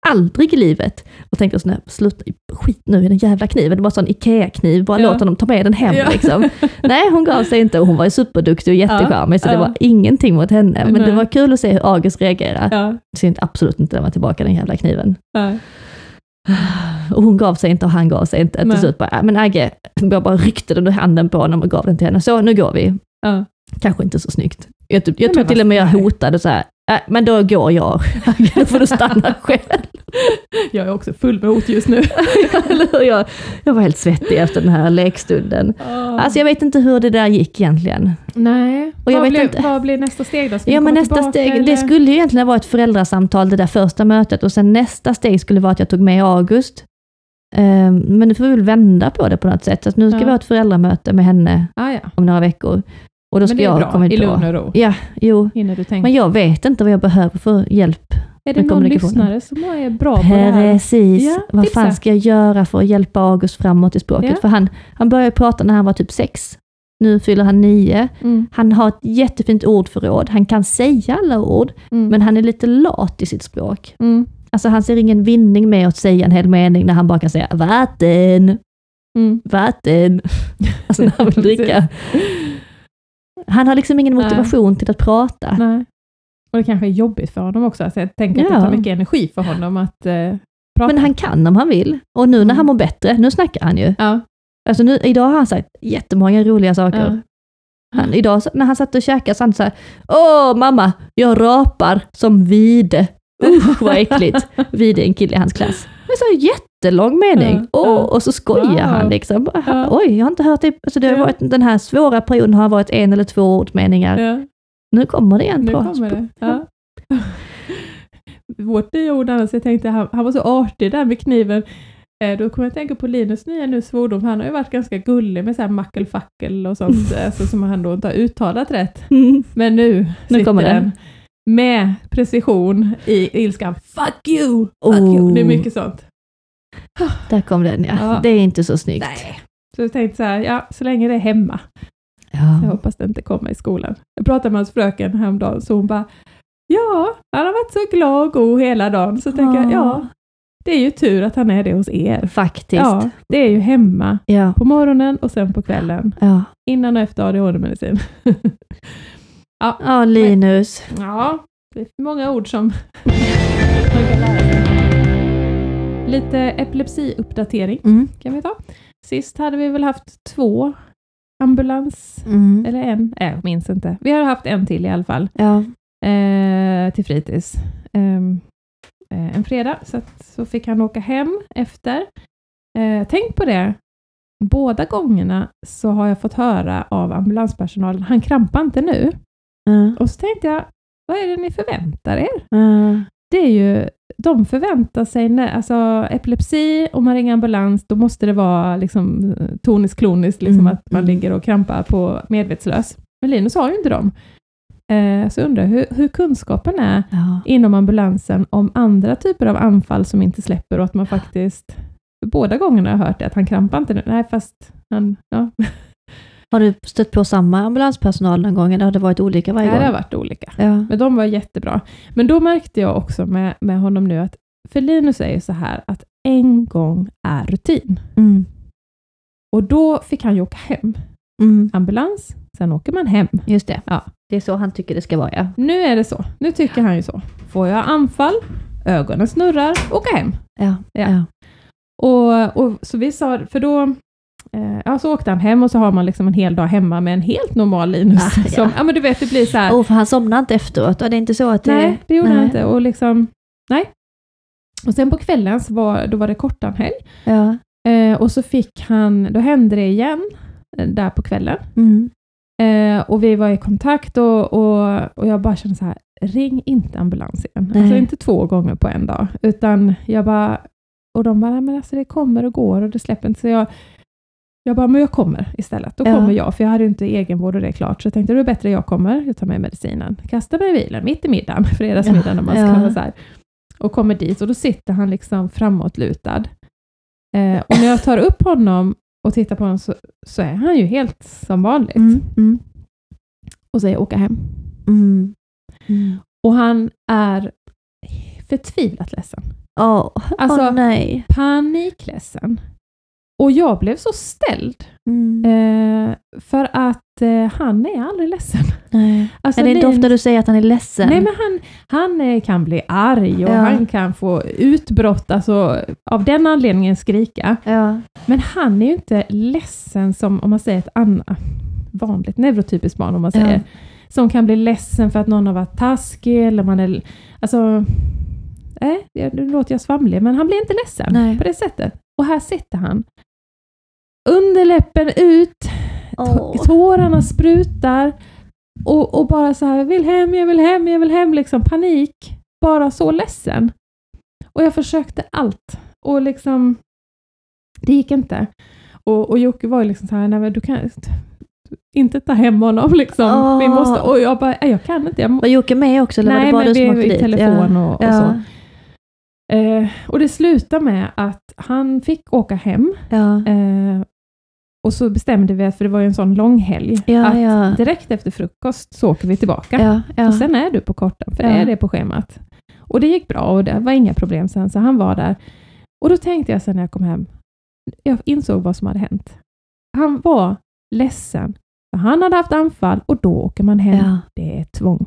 Aldrig i livet. Och tänkte jag så, nej, sluta, skit nu i den jävla kniven. Det var en sån IKEA-kniv, bara Ja. låt honom ta med den hem Ja. liksom. (laughs) Nej, hon gav sig inte och hon var ju superduktig och jättecharmig, så det Ja. var ingenting mot henne. Men det Nej. var kul att se hur August reagerar. Ja, Så jag absolut inte lämna tillbaka den jävla kniven. ja. (sighs) Och hon gav sig inte och han gav sig inte. Till Nej. slut bara, "Ja, men Agge, jag bara ryckte den ur handen på honom och gav den till henne. Så, nu går vi. Ja. Kanske inte så snyggt. Jag, jag Nej, tror till och med jag hotade så här, "Äh, men då går jag. (laughs) Agge, får du stanna själv. Jag är också full med hot just nu. (laughs) Jag, jag var helt svettig efter den här lekstunden. Alltså jag vet inte hur det där gick egentligen. Nej. Och jag vad, vet blir, inte- vad blir nästa steg då? Ska Ja men nästa tillbaka, steg, eller? det skulle ju egentligen vara ett föräldrasamtal det där första mötet och sen nästa steg skulle vara att jag tog med August. Ehm, men nu får vi väl vända på det på något sätt. Så att nu ska Ja. vi ha ett föräldramöte med henne Ah, ja. om några veckor. Och då ska Men det är jag bra, komma i lugn och ro. Ja, jo. Hinner du tänka. Men jag vet inte vad jag behöver för hjälp. är det någon lyssnare som är bra på det här? Precis. Ja, vad tipsa. fan ska jag göra för att hjälpa August framåt i språket? Ja. För han, han började prata när han var typ sex. Nu fyller han nio. Mm, Han har ett jättefint ordförråd. Han kan säga alla ord, mm, men han är lite lat i sitt språk. mm, Alltså han ser ingen vinning med att säga en hel mening när han bara kan säga vatten, mm. vatten. (laughs) Alltså när han vill dricka. Han har liksom ingen Nej. motivation till att prata. Nej. Och det kanske är jobbigt för honom också. Alltså jag tänker att Ja. det tar mycket energi för honom att eh, prata. Men han kan om han vill. Och nu när Mm. han mår bättre, nu snackar han ju. Ja, Alltså nu, idag har han sagt jättemånga roliga saker. ja. Han, idag så- när han satt och käkade så han sa Åh mamma, jag rapar som vide. Usch vad äckligt. (laughs) Vide är en kille i hans klass. Är så en jättelång mening. Åh, ja. och så skojar Wow. han liksom. Ja. Oj, jag har inte hört det. Alltså det har varit, den här svåra perioden har varit en eller två ordmeningar. ja. Nu kommer det igen. Nu på- kommer det. Ja. (laughs) Vårt nya ord annars, jag tänkte han, han var så artig där med kniven. Eh, Då kommer jag att tänka på Linus nya nu svordom. Han har ju varit ganska gullig med så här mackelfackel och sånt, (laughs) alltså, som han då inte har uttalat rätt. Mm. Men nu, Nu kommer den. den med precision i ilskan. Fuck you! Fuck you! Det är Oh. mycket sånt. Där kom den ja. Ja. Det är inte så snyggt. Nej. Så jag tänkte så här, ja, så länge det är hemma. Jag Ja. hoppas det inte kommer i skolan. Jag pratade med hans fröken häromdagen, så hon bara, ja, han har varit så glad och god hela dagen. Så tänker jag, ja, det är ju tur att han är det hos er. Faktiskt. Ja, det är ju hemma Ja. på morgonen och sen på kvällen. Ja. Innan och efter ADHD-medicin. (laughs) ja, Linus. Ja, det är många ord som man kan lära sig. Lite epilepsiuppdatering Mm. kan vi ta. Sist hade vi väl haft två ambulans, Mm. eller en, äh, jag minns inte. Vi har haft en till i alla fall, Ja. eh, till fritids. Ehm, eh, en fredag, så, att, så fick han åka hem efter. Eh, tänk på det, båda gångerna så har jag fått höra av ambulanspersonalen, han krampar inte nu. Ja. Och så tänkte jag, vad är det ni förväntar er? Ja. Det är ju, de förväntar sig, när, alltså epilepsi, om man ringer ambulans, då måste det vara liksom eh, toniskt kloniskt, liksom Mm, att man mm. ligger och krampar på medvetslös. Men Linus har ju inte dem. Eh, så jag undrar hur, hur kunskapen är Ja. inom ambulansen om andra typer av anfall som inte släpper och att man faktiskt, båda gångerna har jag hört det, att han krampar inte nu. Nej, fast han, ja, (laughs) Har du stött på samma ambulanspersonal någon gång eller har det varit olika varje det har gång? varit olika. Ja. Men de var jättebra. Men då märkte jag också med, med honom nu att, för Linus ju så här att en gång är rutin. Mm. Och då fick han ju åka hem. Mm. Ambulans, sen åker man hem. Just det. Ja. Det är så han tycker det ska vara, ja. Nu är det så. Nu tycker han ju så. Får jag anfall, ögonen snurrar, åka hem. Ja. Ja. ja. Och, och så vi sa, för då eh, ja, så åkte han hem och så har man liksom en hel dag hemma med en helt normal Linus. Ah, ja. Som, ja men du vet, det blir så här. Oh, för han somnade inte efteråt. Och det är inte så att det... nej, det gjorde nej. han inte. Och liksom, nej. Och sen på kvällen så var, då var det kortanhelg. Ja. Eh, och så fick han, då hände det igen, eh, där på kvällen. Mm. Eh, och vi var i kontakt och, och, och jag bara kände så här, ring inte ambulans igen. Nej. Alltså inte två gånger på en dag, utan jag bara, och de bara, nej men alltså det kommer och går och det släpper inte. Så jag, jag bara, men jag kommer istället. Då Ja. kommer jag, för jag hade inte egenvård och det är klart. Så jag tänkte, det är bättre jag kommer, jag tar med medicinen, kastar mig i bilen mitt i middagen, (laughs) fredagsmiddagen om man ska vara så här. Och kommer dit och då sitter han liksom framåtlutad. Eh, och när jag tar upp honom och tittar på honom så, så är han ju helt som vanligt. Mm. Mm. Och säger åka hem. Mm. Mm. Och han är förtvivlat ledsen. Åh, Alltså- åh nej. Panikledsen. Och jag blev så ställd. Mm. Eh, för att eh, han är aldrig ledsen. nej. Alltså, är det inte Lin- ofta du säger att han är ledsen? Nej, men han, han eh, kan bli arg och Ja. han kan få utbrott, alltså av den anledningen skrika. Ja. Men han är ju inte ledsen som, om man säger ett annat vanligt neurotypiskt barn, om man säger, Ja. som kan bli ledsen för att någon har varit taskig, eller man är, alltså, nej, det- nu låter jag svamlig, men han blir inte ledsen Nej. på det sättet. Och här sitter han, underläppen ut. T- Tårarna sprutar och, och bara så här, jag vill hem, jag vill hem, jag vill hem, liksom panik. Bara så ledsen. Och jag försökte allt och liksom, det gick inte. Och, och Jocke var ju liksom så här, nej men du kan inte ta hem honom liksom. Vi Åh. måste, och jag bara, "Nej, jag kan inte. Jag Var Jocke med också eller var nej det bara men du vi som åkte i telefon och, och ja. så. Eh, och det slutade med att han fick åka hem Ja. Eh, och så bestämde vi, för det var ju en sån lång helg, Ja, att ja. direkt efter frukost så åker vi tillbaka. Ja. Och sen är du på korten, för det är det på schemat. Och det gick bra och det var inga problem sen, så han var där. Och då tänkte jag sen när jag kom hem, jag insåg vad som hade hänt. Han var ledsen, för han hade haft anfall och då åker man hem. Det är tvång.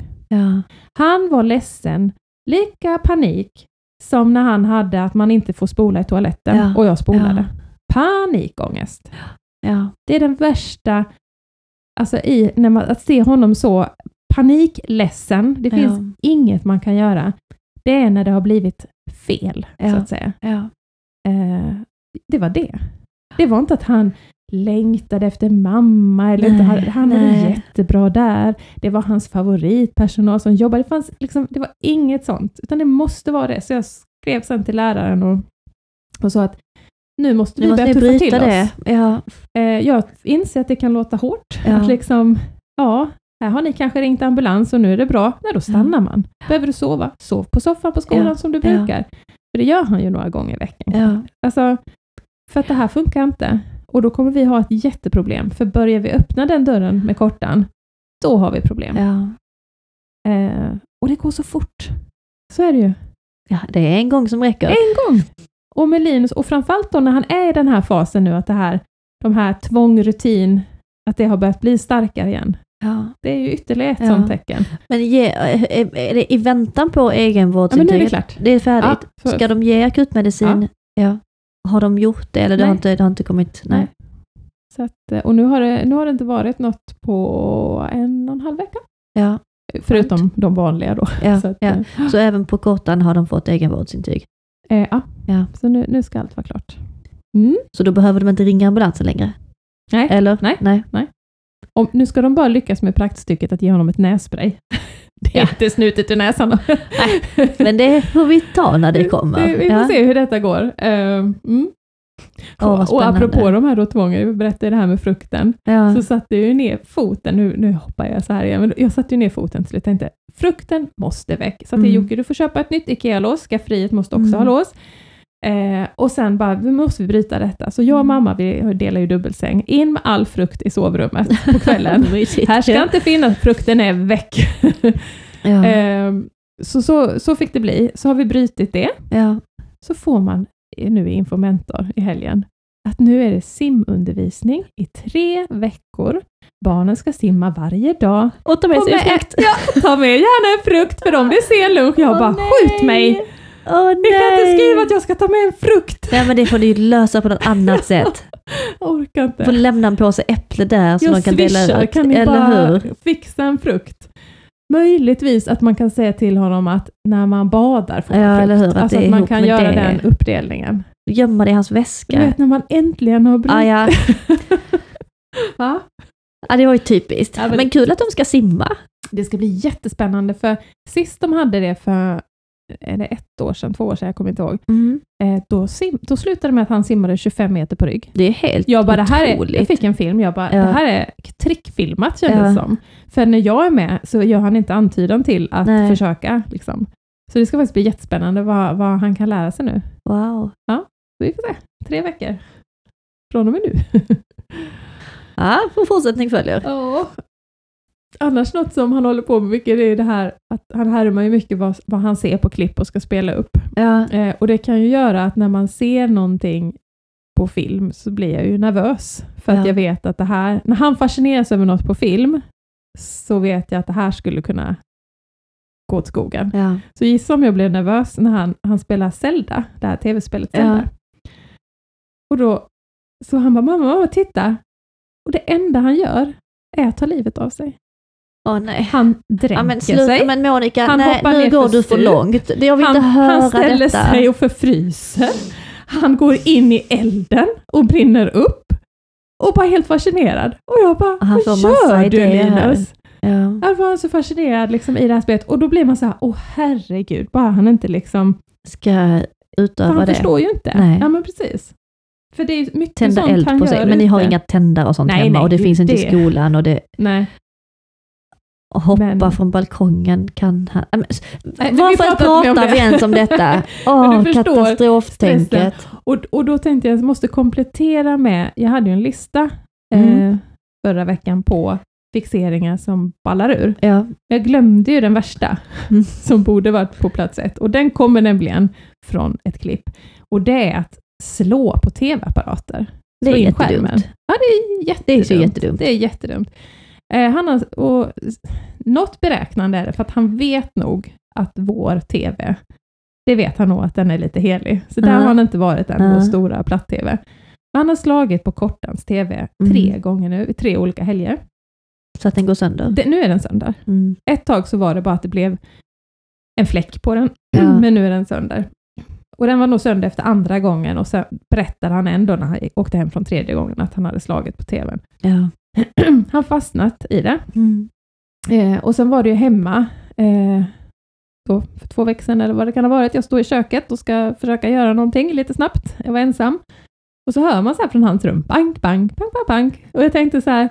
Han var ledsen, lika panik som när han hade att man inte får spola i toaletten och jag spolade. Panikångest. Ja. Det är den värsta, alltså i, när man, att se honom så panikledsen, det Ja. finns inget man kan göra. Det är när det har blivit fel, Ja. så att säga. Ja. Eh, det var det. Det var inte att han längtade efter mamma, eller inte, Nej, han, han var jättebra där. Det var hans favoritpersonal som jobbade. Det, fanns liksom, det var inget sånt, utan det måste vara det. Så jag skrev sen till läraren och, och sa att nu måste Nu vi måste börja tuffa till det. oss. Ja. Eh, jag inser att det kan låta hårt. Ja. Att liksom, ja, här har ni kanske ringt ambulans och nu är det bra. Nej, då stannar man. Behöver du sova? Sov på soffan på skolan Ja. som du brukar. För det gör han ju några gånger i veckan. Alltså, för att det här funkar inte. Och då kommer vi ha ett jätteproblem. För börjar vi öppna den dörren med kortan, då har vi problem. Eh, och det går så fort. Så är det ju. ja, det är en gång som räcker. En gång! Och med Linus, och framförallt då när han är i den här fasen nu, att det här, de här tvång, rutin, att det har börjat bli starkare igen. Ja. Det är ju ytterligare ett Ja. sånt tecken. Men ge, är är det i väntan på Ja, men nu är egenvårdsintyget? det klart. Det är färdigt. Ja, Ska de ge akutmedicin? Ja. Har de gjort det eller det har, inte, det har inte kommit? Nej. Nej. Så att, eh, och nu har, det, nu har det inte varit något på en och en halv vecka. Ja. Förutom de vanliga då. Ja. (laughs) Så, att, ja. eh, Så även på kortan har de fått egenvårdsintyg? Eh, ja. Ja. så nu, nu ska allt vara klart. Mm. Så då behöver de inte ringa ambulansen längre? Nej. Eller? Nej. Nej. Och nu ska de bara lyckas med praktstycket att ge honom ett nässpray. (laughs) Det är Ja. inte snutet ur näsan. Men det får vi ta när det (laughs) kommer. Vi, vi får ja. se hur detta går. Eh, mm. Vad och apropå de här då tvången, jag berättade det här med frukten, Ja. så satte jag ju ner foten, nu, nu hoppar jag så här igen, men jag satte ju ner foten till slut tänkte, frukten måste väck. Så att Mm. Jocke, du får köpa ett nytt IKEA-lås, skafferiet måste också Mm. ha lås. Eh, och sen bara, vi måste vi bryta detta. Så jag och Mm. mamma, vi delar ju dubbelsäng, in med all frukt i sovrummet på kvällen. (laughs) Här ska inte finnas, frukten är väck. Ja. eh, så, så, så fick det bli. Så har vi brutit det. ja. Så får man nu i Infomentor i helgen att nu är det simundervisning i tre veckor. Barnen ska simma varje dag. Och ta med sig frukt. Ja, ta med gärna en frukt för dem, det är sen lunch. Jag Åh, bara, nej. skjut mig! Åh Ni kan inte skriva att jag ska ta med en frukt. Nej men det får du ju lösa på något annat (laughs) sätt. Jag orkar Du får inte. lämna en påse äpple där så Jag de kan dela swishar, ut. kan ni Eller bara hur? fixa en frukt? Möjligtvis att man kan säga till honom att när man badar får man Ja, eller hur, att alltså att man kan göra det. den uppdelningen. Gömma det i hans Du väska. vet när man äntligen har brutit... Ah, ja. (laughs) Va? ja, det var ju typiskt. Ja, men- men... kul att de ska simma. Det ska bli jättespännande, för sist de hade det för är det ett år sedan, två år sedan, jag kommer inte ihåg, eh, då, sim, då slutade det med att han simmade 25 meter på rygg. Det är helt Jag bara, här är, jag fick en film, jag bara, Ja. det här är trickfilmat kändes Ja. som. För när jag är med så gör han inte antydan till att Nej. försöka. Liksom. Så det ska faktiskt bli jättespännande vad, vad han kan lära sig nu. Wow. Vi får se, tre veckor. Från och med nu. Ja, för fortsättning följer. Ja. Annars något som han håller på med mycket, det är det här att han härmar ju mycket vad, vad han ser på klipp och ska spela upp. Ja. Eh, och det kan ju göra att när man ser någonting på film så blir jag ju nervös. För att Ja. jag vet att det här, när han fascineras över något på film, så vet jag att det här skulle kunna gå åt skogen. Ja. Så gissa om jag blev nervös när han, han spelar Zelda, det här tv-spelet. Zelda. Och då, så han bara, mamma, mamma, titta. Och det enda han gör är att ta livet av sig. Åh nej. Han dränker Ja, men sig. sluta, men Monica, Han nej, nu går för du för långt. Jag vill han, inte höra han ställer detta. sig och förfryser. Han går in i elden och brinner upp. Och bara helt fascinerad. Och jag bara, Han vad gör du. Linus? Ja. Jag var så fascinerad liksom, i det här spelet. Och då blir man så här, åh herregud, bara han inte liksom... Ska utöva han det. förstår ju inte. Nej. Ja men precis. För det är mycket Tända sånt eld han på sig. Men ni har inga tändare och sånt Nej, hemma nej, och det finns inte i skolan och det Nej. Och hoppa Men- från balkongen kan han... Men, Nej, varför pratar vi ens om detta? (laughs) Åh, förstår katastroftänket. Och, och då tänkte jag att jag måste komplettera med, jag hade ju en lista eh, Mm. förra veckan på fixeringar som ballar ur. Ja. Jag glömde ju den värsta, Mm. (laughs) som borde varit på plats ett. Och den kommer nämligen från ett klipp. Och det är att slå på tv-apparater. Det är jättedumt. skärmen. Ja, det är Det är jättedumt. så jättedumt. Det är jättedumt. Eh, han har, och, något beräknande är det, för att han vet nog att vår TV, det vet han nog att den är lite helig. Så där Ja. har han inte varit än, vår Ja. stora platt-TV. Han har slagit på Kortans TV tre Mm. gånger nu, i tre olika helger. Så att den går sönder. Det, nu är den sönder. Mm. Ett tag så var det bara att det blev en fläck på den, Ja. (clears throat) men nu är den sönder. Och den var nog sönder efter andra gången och sen berättade han ändå när han åkte hem från tredje gången att han hade slagit på TVn. Ja. (clears throat) han fastnat i det. Mm. Eh, och sen var det ju hemma, eh, då, för två veckor sedan eller vad det kan ha varit. Jag står i köket och ska försöka göra någonting lite snabbt. Jag var ensam. Och så hör man så här från hans rum, bank, bank, bank, bank, bank. Och jag tänkte så här,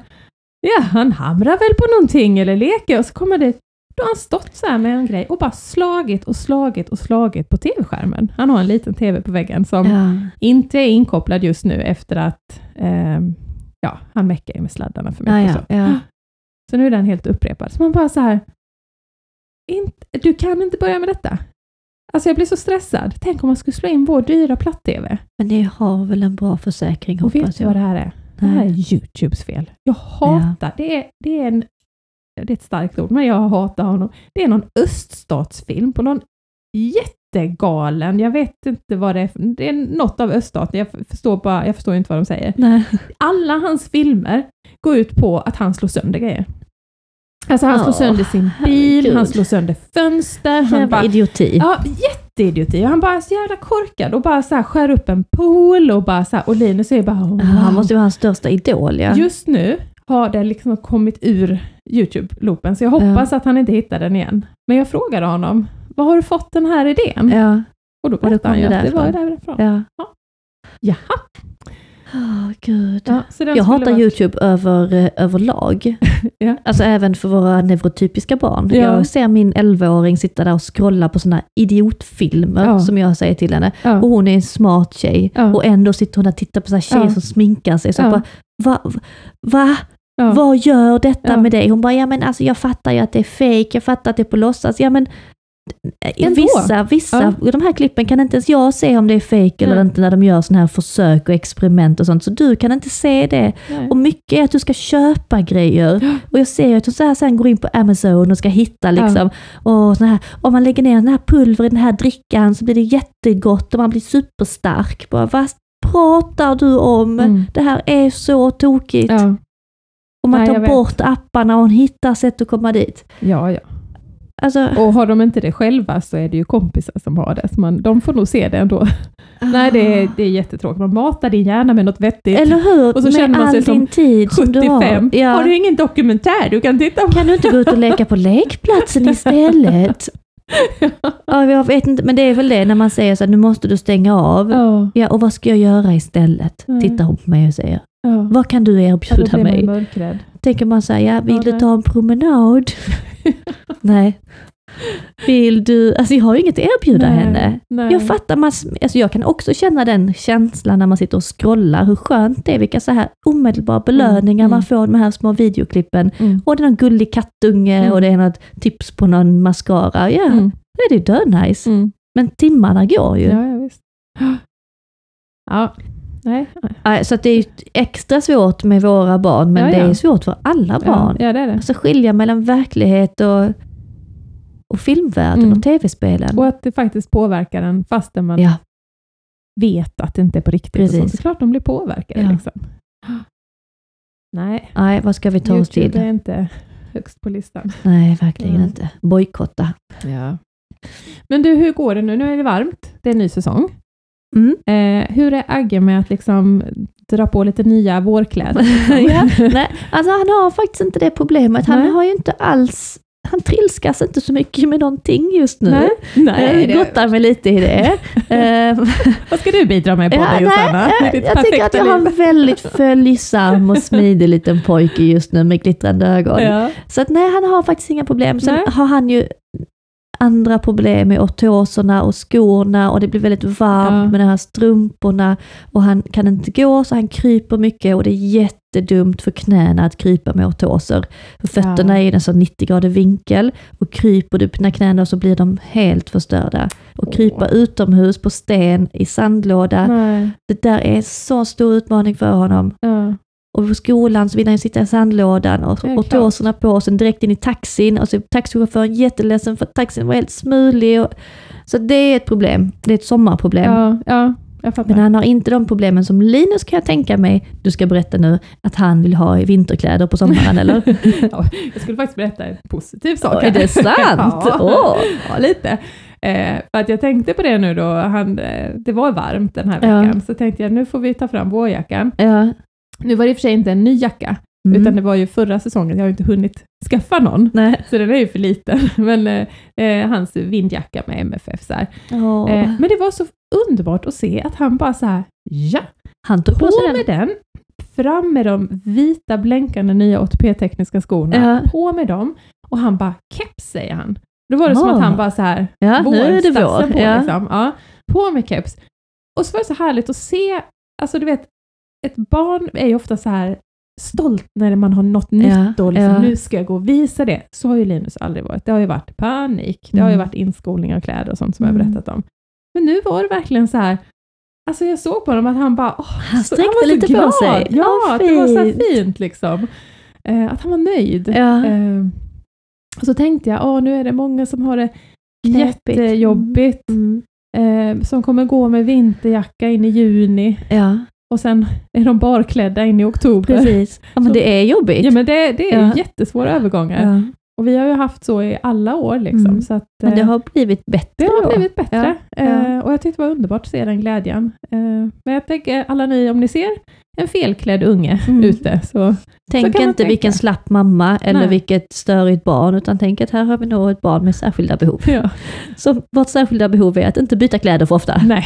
ja, han hamrar väl på någonting eller leker. Och så kommer det, då har han stått så här med en grej och bara slagit och slagit och slagit på tv-skärmen. Han har en liten tv på väggen som Ja. inte är inkopplad just nu efter att eh, ja, han meckar ju med sladdarna för mycket. Ja, så. ja, ja. (gasps) Så nu är den helt upprepad. Så man bara så här, inte, du kan inte börja med detta. Alltså jag blir så stressad. Tänk om man skulle slå in vår dyra platt-tv. Men ni har väl en bra försäkring Och vet du vad det här är? Det här är. Youtubes fel. Jag hatar, det, är, det, är en, det är ett starkt ord, men jag hatar honom. Det är någon öststatsfilm på någon jättegalen, jag vet inte vad det är, det är något av öststaten, jag förstår, bara, jag förstår inte vad de säger. Nej. alla hans filmer går ut på att han slår sönder grejer. Alltså han slår Åh, sönder sin bil, herregud. han slår sönder fönster, han Jävla bara... idioti. Ja, jätteidioti. Och Han bara är så jävla korkad och bara så här skär upp en pool och bara så här, och Linus är bara wow. Ja, Han måste vara hans största idol ja. Just nu har det liksom kommit ur Youtube-loopen, så jag hoppas att han inte hittar den igen. Men jag frågade honom, var har du fått den här idén? Ja. Och då berättade han ju det att det var därifrån. ja. Ja. Jaha. Åh, gud. Ja, Jag hatar varit- YouTube över, eh, överlag. (laughs) Ja. Alltså även för våra neurotypiska barn. Ja. Jag ser min 11-åring sitta där och scrolla på sådana idiotfilmer som jag säger till henne. Och hon är en smart tjej. Och ändå sitter hon där och tittar på så här tjejer som sminkar sig. Så Ja. bara, va? va? Vad gör detta med dig? Hon bara, ja men alltså jag fattar ju att det är fake, jag fattar att det är på låtsas. Ja men Ändå. vissa, vissa, de här klippen kan inte ens jag se om det är fake eller inte när de gör sådana här försök och experiment och sånt. Så du kan inte se det. Nej. Och mycket är att du ska köpa grejer. Ja. Och jag ser ju att hon så här sen går in på Amazon och ska hitta liksom, och såna här, om man lägger ner den här pulver i den här drickan så blir det jättegott och man blir superstark. Bara, vad pratar du om? Mm. Det här är så tokigt. Ja. Och man Nej, tar bort apparna och hon hittar sätt att komma dit. ja, ja. Alltså, Och har de inte det själva så är det ju kompisar som har det. Så man, de får nog se det ändå. Nej, det är, det är jättetråkigt. Man matar din hjärna med något vettigt. Eller hur? Och så Med känner man sig som tid som du har. 75. Ja. Har du ingen dokumentär du kan titta på? Kan du inte gå ut och leka på lekplatsen (laughs) istället? Ja, jag vet inte, men det är väl det när man säger så här, nu måste du stänga av. Ja, Ja, och vad ska jag göra istället? Nej. Tittar hon på mig och säger, ja. vad kan du Ja, då erbjuda blir man mig? mörkrädd. Tänker man säga, ja, vill Ja, du ta en promenad? (laughs) nej. Vill du, alltså jag har ju inget att erbjuda Nej, henne. nej. Jag fattar, man, alltså jag kan också känna den känslan när man sitter och scrollar, hur skönt det är, vilka så här omedelbara belöningar mm. man får av de här små videoklippen. Mm. Och det är någon gullig kattunge Mm. och det är något tips på någon mascara. Ja, Mm. det är det dö-nice. Mm. Men timmarna går ju. Ja, ja, visst. (gasps) Ja, nej. Nej, Så att det är extra svårt med våra barn, men Ja, det ja. är svårt för alla barn. Ja, ja, det är det. Alltså skilja mellan verklighet och, och filmvärlden Mm. och tv-spelen. Och att det faktiskt påverkar en fastän man Ja, vet att det inte är på riktigt. Och Precis. sånt. Det är klart de blir påverkade. Ja. Liksom. Nej, nej, vad ska vi ta oss Youtube till? är inte högst på listan. Nej, verkligen Mm. inte. Bojkotta. Ja. Men du, hur går det nu? Nu är det varmt. Det är en ny säsong. Mm. Eh, hur är Agge med att liksom dra på lite nya vårkläder? (laughs) ja, (laughs) nej, alltså han har faktiskt inte det problemet. Han Nej. har ju inte alls han trilskas inte så mycket med någonting just nu. Nej, jag det- gottar mig lite i det. (laughs) Eh, Vad ska du bidra med på Ja, det, Josanna? nej, ditt jag, jag tycker att jag har liv? en väldigt följsam och smidig liten pojke just nu med glittrande ögon. Ja. Så att nej, han har faktiskt inga problem. Sen Nej. har han ju andra problem med ortoserna och skorna och det blir väldigt varmt Ja. med de här strumporna och han kan inte gå så han kryper mycket och det är jättedumt för knäna att krypa med ortoser. För fötterna Ja. är i en sån 90 grader vinkel och kryper du på dina knän så blir de helt förstörda. Och krypa utomhus på sten i sandlåda, Nej. det där är så stor utmaning för honom. Ja. Och på skolan så vill han sitta i sandlådan och, är och tårsorna på sen direkt in i taxin och så är taxichauffören jätteledsen för att taxin var helt smulig. Och, så det är ett problem. Det är ett sommarproblem. Ja, ja. Men han har inte de problemen som Linus kan jag tänka mig, du ska berätta nu, att han vill ha i vinterkläder på sommaren eller? (laughs) ja, jag skulle faktiskt berätta en positiv sak. Är det sant? (laughs) ja, ja, lite. Eh, för att jag tänkte på det nu då, han, eh, det var varmt den här Ja. veckan, så tänkte jag nu får vi ta fram vårjackan. Ja. Nu var det i och för sig inte en ny jacka, Mm. utan det var ju förra säsongen, jag har ju inte hunnit skaffa någon, Nej. så den är ju för liten. (laughs) Men eh, eh, hans vindjacka med MFF så. Åh. Eh, men det var så underbart att se att han bara så här, ja, han tog på sig med den, fram med de vita blänkande nya ATP-tekniska skorna, Ja. på med dem, och han bara keps säger han. Då var det som Ah. att han bara så här, Ja, nu är det vår. på, Ja. liksom. ja, på med keps. Och så var det så härligt att se, alltså du vet, ett barn är ju ofta så här stolt när man har något Ja, nytt och liksom, ja. nu ska jag gå och visa det. Så har ju Linus aldrig varit. Det har ju varit panik, det har ju Mm. varit inskolning av kläder och sånt som jag Mm. berättat om. Men nu var det verkligen så här, alltså jag såg på honom att han bara, åh, Han sträckte var så lite på glad. sig. Ja, Åh, att det var så här fint. liksom. Eh, att han var nöjd. Ja. Eh, och så tänkte jag, åh, nu är det många som har det Knepigt. jättejobbigt, Mm. eh, som kommer gå med vinterjacka in i juni Ja, och sen är de barklädda in i oktober. precis. (laughs) Ja, men Så- det är jobbigt. Ja, men det, det är Ja. jättesvåra övergångar. Ja. Och vi har ju haft så i alla år. Liksom, Mm. så att, Men det eh, har blivit bättre det har då. blivit bättre. Ja, ja. Eh, och jag tyckte det var underbart att se den glädjen. Eh, men jag tänker, alla ni, om ni ser en felklädd unge Mm. ute. Så, Tänk man inte vilken slapp mamma eller Nej. vilket störigt barn, utan tänk att här har vi nog ett barn med särskilda behov. ja. Så vårt särskilda behov är att inte byta kläder för ofta. Nej.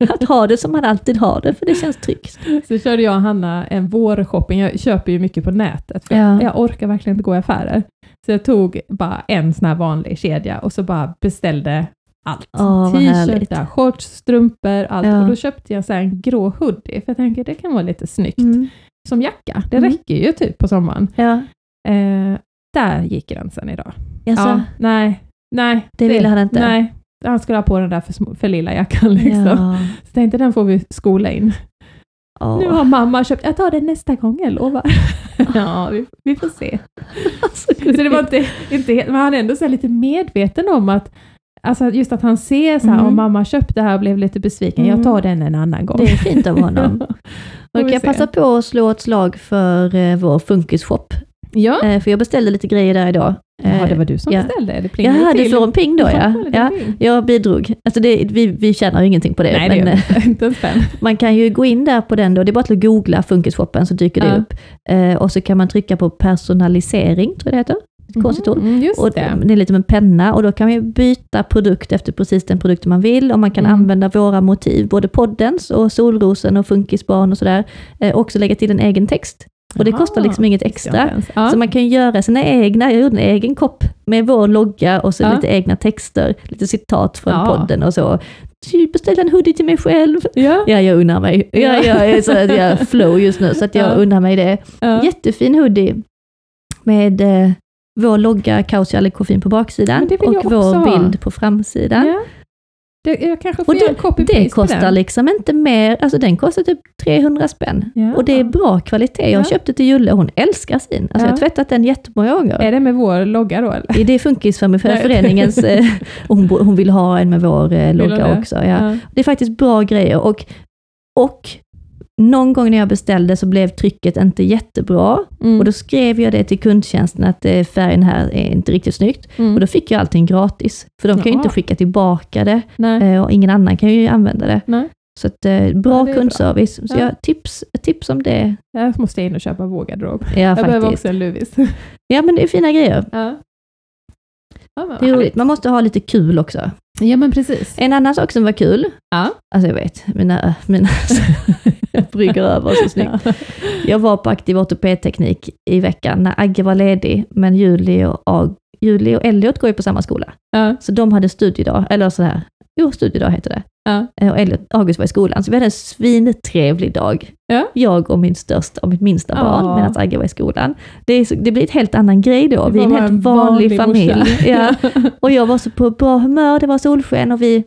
(laughs) Att ha det som man alltid har det, för det känns tryggt. Så körde jag och Hanna en vårshopping. Jag köper ju mycket på nätet, för Ja. jag orkar verkligen inte gå i affärer. Så jag tog bara en sån här vanlig kedja och så bara beställde allt. T-shirtar, shorts, strumpor, allt. Ja. Och då köpte jag så en grå hoodie, för jag tänker det kan vara lite snyggt. Mm. Som jacka, det Mm. räcker ju typ på sommaren. Ja, Eh, där gick gränsen idag. alltså, Ja, nej, nej. det ville han inte. Nej, han skulle ha på den där för, små- för lilla jackan liksom. Ja. Så tänkte den får vi skola in. Åh. Nu har mamma köpt, jag tar det nästa gång, jag lovar. (laughs) ja, vi, vi får se. (laughs) Alltså, Så det var inte, inte helt, men han är ändå så lite medveten om att Alltså just att han ser så här, Mm. om mamma köpte det här och blev lite besviken, jag Mm. tar den en annan gång. Det är fint av honom. (laughs) Och Får kan jag passa på att slå ett slag för eh, vår funkisshop. Ja, Eh, för jag beställde lite grejer där idag. ja Eh, det var du som ja. beställde, det Jaha, till. du får en ping då ja. det ja. Jag bidrog. Alltså det, vi, vi tjänar ingenting på det. Nej, det men, eh, vi inte. (laughs) en. Man kan ju gå in där på den då, det är bara att googla funkisshoppen så dyker det Ja. upp. Eh, och så kan man trycka på personalisering, tror jag det heter. Ett konstigt ord. Mm, Och det. det är lite som en penna och då kan vi byta produkt efter precis den produkt man vill och man kan Mm. använda våra motiv, både poddens och solrosen och funkisbarn och sådär. Eh, också lägga till en egen text. Och det Jaha, kostar liksom inget extra. Ja. Så man kan göra sina egna, jag gjorde en egen kopp med vår logga och så Ja. lite egna texter, lite citat från Ja. podden och så. Typ beställa en hoodie till mig själv. ja. Ja, jag unnar mig. Ja, Ja. jag är så att jag (laughs) flow just nu, så att jag Ja. unnar mig det. Jättefin hoodie med eh, vår logga Kaos kärlek koffein på baksidan och vår bild på framsidan. Ja. Det, jag kanske får Och det, copy-paste det kostar den. liksom inte mer, alltså den kostar typ 300 spänn. Ja. Och det är bra kvalitet. Jag Ja. köpte till Julle, hon älskar sin. Alltså Ja. jag har tvättat den jättemånga gånger. Är det med vår logga då eller? Det är funkis för mig, för föreningens, eh, hon, hon vill ha en med vår eh, logga också. Ja. Det är faktiskt bra grejer och, och någon gång när jag beställde så blev trycket inte jättebra Mm. och då skrev jag det till kundtjänsten att eh, färgen här är inte riktigt snyggt Mm. och då fick jag allting gratis. För de kan ju Jaha. inte skicka tillbaka det Nej. eh, och ingen annan kan ju använda det. Nej. Så att, eh, bra Ja, kundservice. Så Ja. jag tips, tips om det. Jag måste in och köpa vår garderob. Ja, Jag behöver faktiskt. också en luvis. Ja, men det är fina grejer. Ja. Ja, Det är roligt. Man måste ha lite kul också. Ja, men precis. En annan sak som var kul, Ja. alltså jag vet, mina, mina (laughs) brygger över så snyggt. Ja. Jag var på Aktiv ortopedteknik i veckan när Agge var ledig, men Julie och, Ag- Julie och Elliot går ju på samma skola. Ja. Så de hade studiedag, eller så här, jo studiedag heter det. Ja. Eh, Och Elliot, August var i skolan, så vi hade en svintrevlig dag. Ja. Jag och min största och mitt minsta Ja. barn, medan Agge var i skolan. Det, är det blir ett helt annan grej då, vi är en helt vanlig, familj. morsa. (laughs) Ja. Och jag var så på bra humör, det var solsken och vi,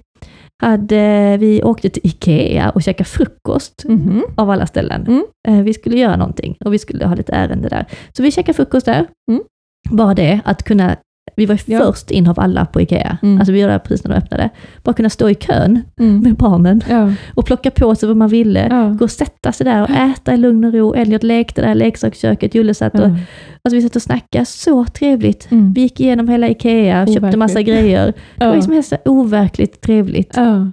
hade, vi åkte till Ikea och käkade frukost Mhm. av alla ställen. Mm. Eh, Vi skulle göra någonting och vi skulle ha lite ärende där. Så vi käkade frukost där. Mm. Bara det, att kunna, vi var Ja. först in av alla på Ikea. Mm. Alltså vi gjorde det precis när de öppnade. Bara kunna stå i kön Mm. med barnen Ja. och plocka på sig vad man ville. Ja. Gå och sätta sig där och äta i lugn och ro. Elliot lekte där i leksaksköket, Julle satt och, alltså vi satt och snackade. Så trevligt. Mm. Vi gick igenom hela Ikea, köpte Overkligt. massa grejer. Det var liksom helt så overkligt trevligt. Ja.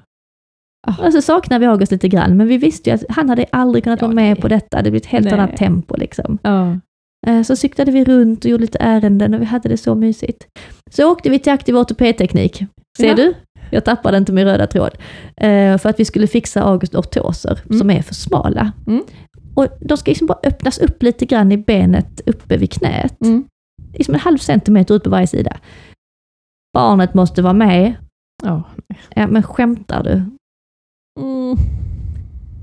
Och så saknar vi August lite grann, men vi visste ju att han hade aldrig kunnat Ja, vara med nej. på detta. Det blev ett helt Nej. annat tempo liksom. Ja. Eh, Så cyklade vi runt och gjorde lite ärenden och vi hade det så mysigt. Så åkte vi till Aktiv ortopedteknik. Ser Ja. du? Jag tappade inte min röda tråd. Eh, För att vi skulle fixa August ortoser Mm. som är för smala. Mm. Och de ska liksom bara öppnas upp lite grann i benet uppe vid knät. Mm. Liksom en halv centimeter ut på varje sida. Barnet måste vara med. Ja. Ja, men skämtar du? Mm.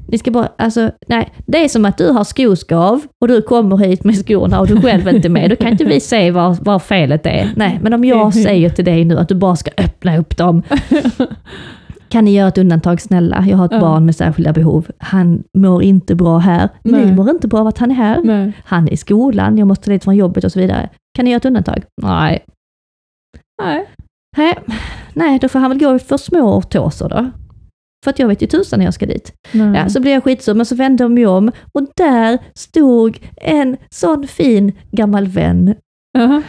Ni ska bara, alltså, nej, det är som att du har skoskav och du kommer hit med skorna och du själv inte med. Då kan inte vi se var, var felet är. Nej, men om jag säger till dig nu att du bara ska öppna upp dem. (laughs) Kan ni göra ett undantag snälla? Jag har ett Ja. barn med särskilda behov. Han mår inte bra här. Nej. Ni mår inte bra av att han är här. Nej. Han är i skolan, jag måste dit från jobbet och så vidare. Kan ni göra ett undantag? Nej. Nej. Nej, då får han väl gå för små ortoser då. För att jag vet ju tusan när jag ska dit. Ja, så blev jag skitsur, men så vände de mig om och där stod en sån fin gammal vän. Jaha.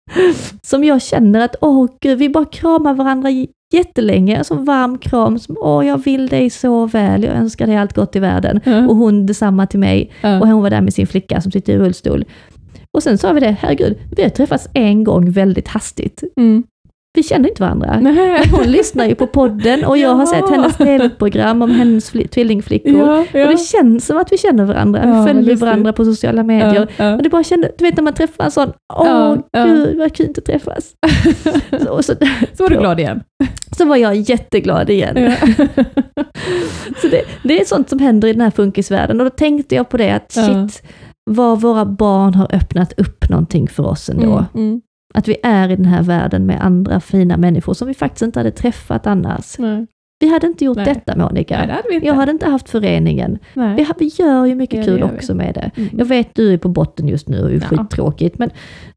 (laughs) som jag känner att, åh gud, vi bara kramar varandra jättelänge. En sån varm kram som, åh jag vill dig så väl, jag önskar dig allt gott i världen. Ja. Och hon detsamma till mig. Ja. Och hon var där med sin flicka som sitter i rullstol. Och sen sa vi det, herregud, vi har träffats en gång väldigt hastigt. Mm. Vi känner inte varandra. Nej. Hon lyssnar ju på podden och jag har sett Ja. hennes tv-program om hennes fli- tvillingflickor. Ja, ja. Och det känns som att vi känner varandra. Ja, vi följer varandra på sociala medier. Ja, ja. Och det bara kände, du vet när man träffar en sån, åh Ja, ja. gud vad kul att träffas. (laughs) så, så, Så var du glad igen. så var jag jätteglad igen. Ja. (laughs) Så det, det är sånt som händer i den här funkisvärlden och då tänkte jag på det att Ja. shit, vad våra barn har öppnat upp någonting för oss ändå. Mm, mm. Att vi är i den här världen med andra fina människor som vi faktiskt inte hade träffat annars. Nej. Vi hade inte gjort Nej. detta Monica. Nej, det hade inte. Jag hade inte haft föreningen. Vi, vi gör ju mycket Ja, kul gör vi. också med det. Mm. Jag vet du är på botten just nu och är Ja. skittråkigt, men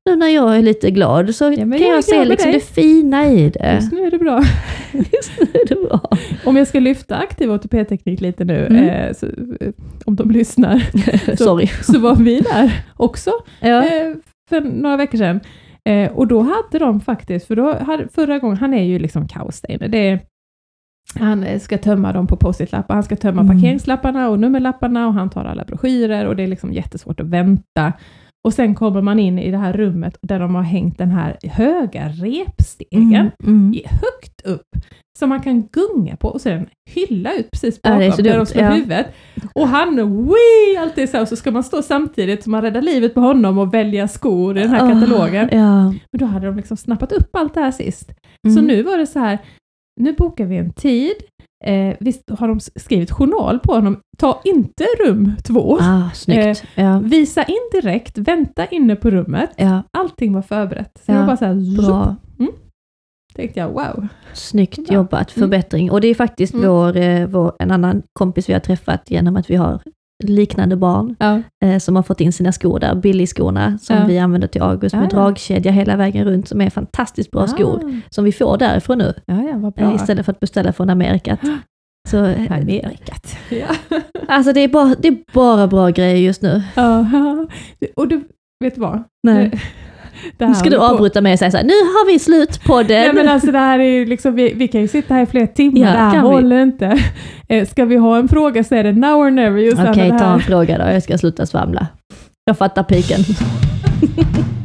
nu när jag är lite glad så men kan jag jag, se liksom det fina i det. Just nu är det bra. (laughs) Just nu är det bra. Om jag ska lyfta aktiv ortopedteknik lite nu, Mm. eh, så, eh, om de lyssnar, (laughs) Så- så var vi där också Ja. eh, för några veckor sedan. Eh, och då hade de faktiskt, för då hade, förra gången, han är ju liksom kaossteiner. Det är, han ska tömma dem på post-it-lappar, han ska tömma Mm. parkeringslapparna och nummerlapparna och han tar alla broschyrer och det är liksom jättesvårt att vänta. Och sen kommer man in i det här rummet där de har hängt den här höga repstegen Mm, mm. högt upp som man kan gunga på och så är det en hylla ut precis Ja, bakom så där de slår ja. huvudet. Och han, wii, allt är så, och så ska man stå samtidigt som man räddar livet på honom och välja skor i den här Åh, katalogen. Ja. Men då hade de liksom snappat upp allt det här sist. Så Mm. nu var det så här, nu bokar vi en tid, eh, visst har de skrivit journal på honom, ta inte rum två, Ah, snyggt. ja. visa in direkt, vänta inne på rummet, Ja, allting var förberett. Så Ja, var bara så här, bra. tänkte jag, wow. Snyggt Bra. jobbat, Mm. förbättring. Och det är faktiskt Mm. vår, eh, vår, en annan kompis vi har träffat genom att vi har liknande barn Ja. eh, som har fått in sina skor där, Billy-skorna som Ja. vi använder till August med ja. dragkedja hela vägen runt som är fantastiskt bra skor Ah. som vi får därifrån nu eh, istället för att beställa från Amerikat. (gasps) Så, eh, Amerikat. (laughs) Alltså det är, bara, det är bara bra grejer just nu. (laughs) Och du, vet du vad? Nej. Nu ska du håller avbryta mig och säga så här, nu har vi slut på Nej den. men alltså det här är liksom, vi, vi kan ju sitta här i flera timmar, Ja, det här kan vi. håller inte. Eh, ska vi ha en fråga så är det now or never. Okej, det ta en fråga då, jag ska sluta svamla. Jag fattar piken. (laughs)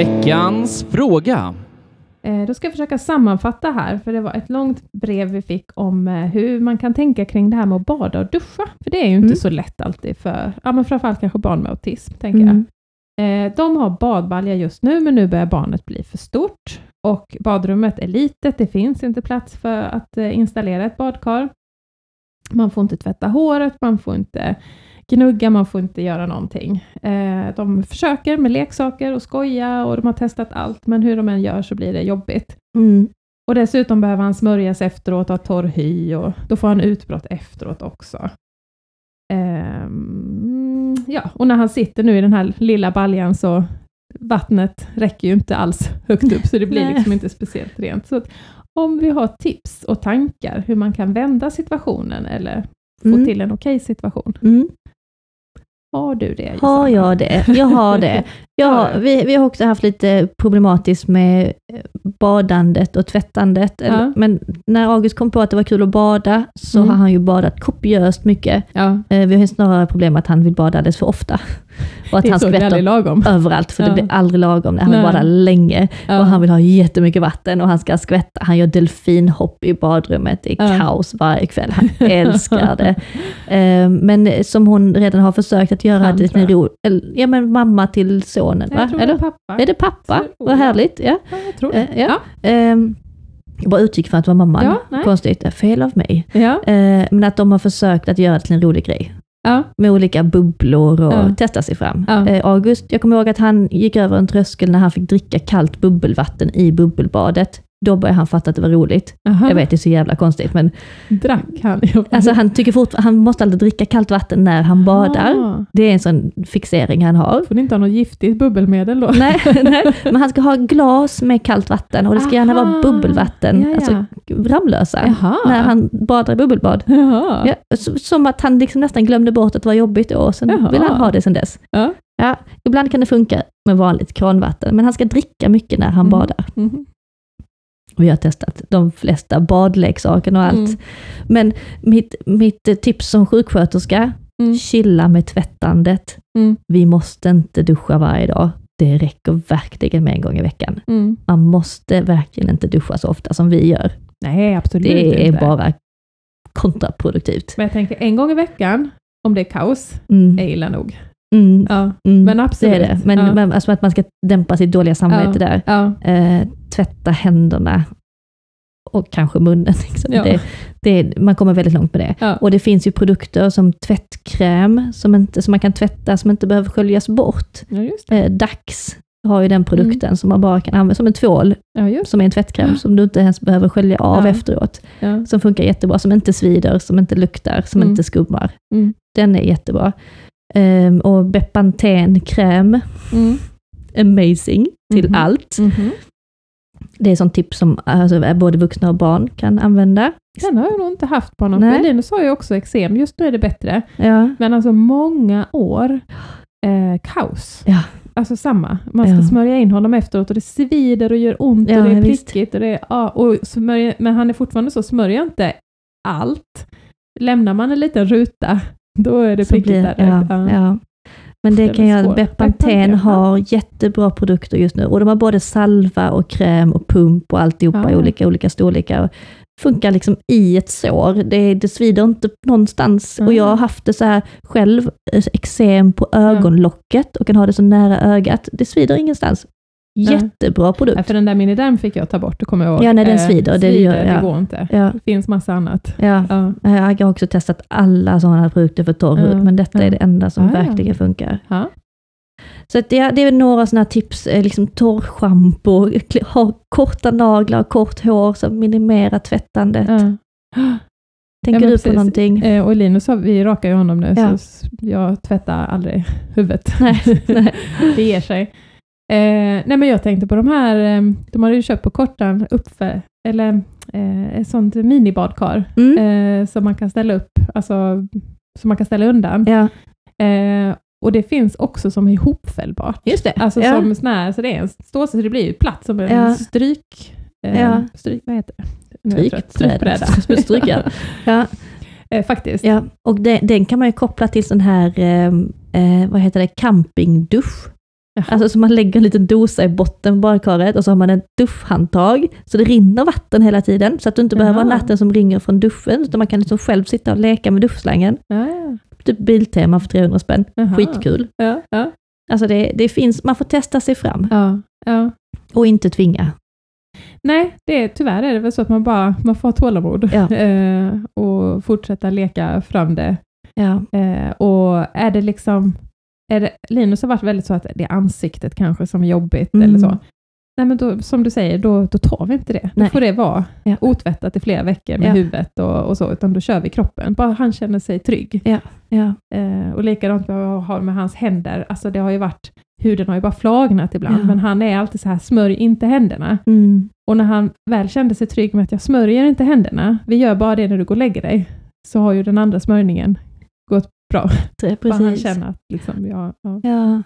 Veckans fråga. Eh, Då ska jag försöka sammanfatta här, för det var ett långt brev vi fick om eh, hur man kan tänka kring det här med att bada och duscha. För det är ju inte Mm. så lätt alltid för, ja men framförallt kanske barn med autism, tänker Mm. jag. Eh, De har badbalja just nu, men nu börjar barnet bli för stort och badrummet är litet. Det finns inte plats för att installera ett badkar. Man får inte tvätta håret, man får inte gnugga, man får inte göra någonting. Eh, De försöker med leksaker och skoja och de har testat allt, men hur de än gör så blir det jobbigt. Mm. Och dessutom behöver han smörjas efteråt, ha torr hy och då får han utbrott efteråt också. Ehm, ja, och när han sitter nu i den här lilla baljan så vattnet räcker ju inte alls högt upp, så det blir liksom inte speciellt rent. Så om vi har tips och tankar hur man kan vända situationen eller få Mm. till en okej situation. Mm. Har du det? Har jag det? Jag har det. (laughs) Jag Har vi, vi har också haft lite problematiskt med badandet och tvättandet. Ja. Men när August kom på att det var kul att bada så Mm. har han ju badat kopiöst mycket. Ja, Eh, Vi har ju snarare problem att han vill bada alldeles för ofta. Och att han skvätter överallt, för Ja. det blir aldrig lagom. Han vill Nej. bada länge och han vill ha jättemycket vatten och han ska skvätta. Han gör delfinhopp i badrummet, det är kaos varje kväll. Han (laughs) älskar det. Eh, Men som hon redan har försökt att göra Han, en tror ro... Ja men mamma till sonen va? Tror det Eller? är pappa. Är det pappa? Vad härligt. Ja. Ja, tror Eh, det. ja. Ehm, Jag bara utgick från att det var mamman. Ja, nej. Konstigt, det är fel av mig. Ja. Eh, Men att de har försökt att göra det till en rolig grej. Ja. Med olika bubblor och Ja. testa sig fram. Ja. Eh, August, jag kommer ihåg att han gick över en tröskel när han fick dricka kallt bubbelvatten i bubbelbadet. Då börjar han fatta att det var roligt. Aha. Jag vet, det är så jävla konstigt, men Drack han? alltså, han tycker fort, han måste alltid dricka kallt vatten när han badar. Ah. Det är en sån fixering han har. Får ni inte ha något giftigt bubbelmedel då? nej, (laughs) nej, men han ska ha glas med kallt vatten och det ska gärna vara Aha. bubbelvatten, Ja, ja. alltså Ramlösa, Jaha. när han badar i bubbelbad. Ja, som att han liksom nästan glömde bort att det var jobbigt och sen Jaha. vill han ha det sen dess. Ja. Ja, ibland kan det funka med vanligt kranvatten, men han ska dricka mycket när han Mm. badar. Mhm. Vi har testat de flesta badleksakerna och allt. Mm. Men mitt, mitt tips som sjuksköterska, Mm. chilla med tvättandet. Mm. Vi måste inte duscha varje dag. Det räcker verkligen med en gång i veckan. Mm. Man måste verkligen inte duscha så ofta som vi gör. Nej, absolut Det är inte. bara kontraproduktivt. Men jag tänker en gång i veckan, om det är kaos, Mm. är illa nog. Mm. Ja, Mm. men Det absolut. är det. Men, ja. men alltså att man ska dämpa sitt dåliga samvete där. Eh, tvätta händerna och kanske munnen. (laughs) Liksom. Ja. Det, det, man kommer väldigt långt med det. Ja. Och det finns ju produkter som tvättkräm som, inte, som man kan tvätta som inte behöver sköljas bort. ja, det. Eh, Dax har ju den produkten Mm. som man bara kan använda som en tvål, som är en tvättkräm som du inte ens behöver skölja av efteråt. Som funkar jättebra, som inte svider, som inte luktar, som Mm. inte skummar. Mm. Den är jättebra. Ehm, och Bepanten-kräm, Mm. amazing till Mhm. allt. Mhm. Det är sånt tips som alltså, både vuxna och barn kan använda. Den har jag nog inte haft på. Nej. För Linus har ju också eksem, just nu är det bättre. Ja, Men alltså många år, eh, kaos. Ja. Alltså samma. Man ska Ja. smörja in honom efteråt och det svider och gör ont och det är prickigt. Och det är, ja, och smörja, men han är fortfarande så, smörja inte allt. Lämnar man en liten ruta, då är det så prickigt där. ja, ja. Men det Den kan jag. Bepanten ja. har jättebra produkter just nu. Och de har både salva och kräm och pump och alltihopa i Ja. olika, olika storlekar. Funkar liksom i ett sår. Det, det svider inte någonstans. Och jag har haft det så här själv, eh, eksem på ögonlocket och kan ha det så nära ögat. Det svider ingenstans. Jättebra Ja, produkt. för den där miniderm fick jag ta bort, det kommer jag ihåg. Ja, nej, den Eh, svider, det svider, gör- ja. det går inte. Ja, Det finns massa annat. ja. Ja. Jag har också testat alla sådana produkter för torr hud, Ja, men detta ja. är det enda som Ja, ja. verkligen funkar. Ja. Så det, det är några sådana tips, eh, liksom torrschampo, ha korta naglar, kort hår, så minimera tvättandet. Ja. Tänker men du på någonting? Eh, och Linus, vi rakar ju honom nu, Ja. så jag tvättar aldrig huvudet. Nej, (laughs) nej. det ger sig. Eh, nej men jag tänkte på de här, eh, de hade ju köpt på Kortan uppför, eller eh, ett sånt minibadkar Mm. eh, som man kan ställa upp, alltså som man kan ställa undan. Ja, Eh, och det finns också som är ihopfällbart. just det. Alltså ja. som sån så det är en ståelse, så det blir ju platt som en Ja. stryk... Eh, Ja. stryk, vad heter det? Strykbräda. Strykbräda. (laughs) (laughs) Ja, Eh, faktiskt. ja. Och det, den kan man ju koppla till sån här, eh, eh, vad heter det, campingdusch. Jaha. Alltså så man lägger en liten dosa i botten på badkaret och så har man ett duschhandtag, så det rinner vatten hela tiden, så att du inte behöver ha Jaha. natten som ringer från duschen, utan man kan liksom själv sitta och leka med duschslangen. Ja, ja. Typ Biltema för 300 spänn. Jaha. Skitkul. Ja, ja. Alltså det, det finns, man får testa sig fram ja, ja. och inte tvinga. Nej, det är, tyvärr är det väl så att man bara man får ha tålamod Ja. (laughs) eh, och fortsätta leka fram det. Ja, Eh, och är det liksom, är det, Linus har varit väldigt så att det är ansiktet kanske som är jobbigt Mm. eller så. Nej men då, som du säger, då, då tar vi inte det. Då Nej. får det vara Ja. otvättat i flera veckor med Ja. huvudet och, och så, utan då kör vi kroppen. Bara han känner sig trygg. ja, Eh, och likadant vad jag har med hans händer. Alltså det har ju varit, huden har ju bara flagnat ibland, Ja. men han är alltid så här, smörj inte händerna. mm. Och när han väl kände sig trygg med att jag smörjer inte händerna, vi gör bara det när du går och lägger dig, så har ju den andra smörjningen gått bra. Det- Bara han precis. känner att liksom, ja, ja. Ja.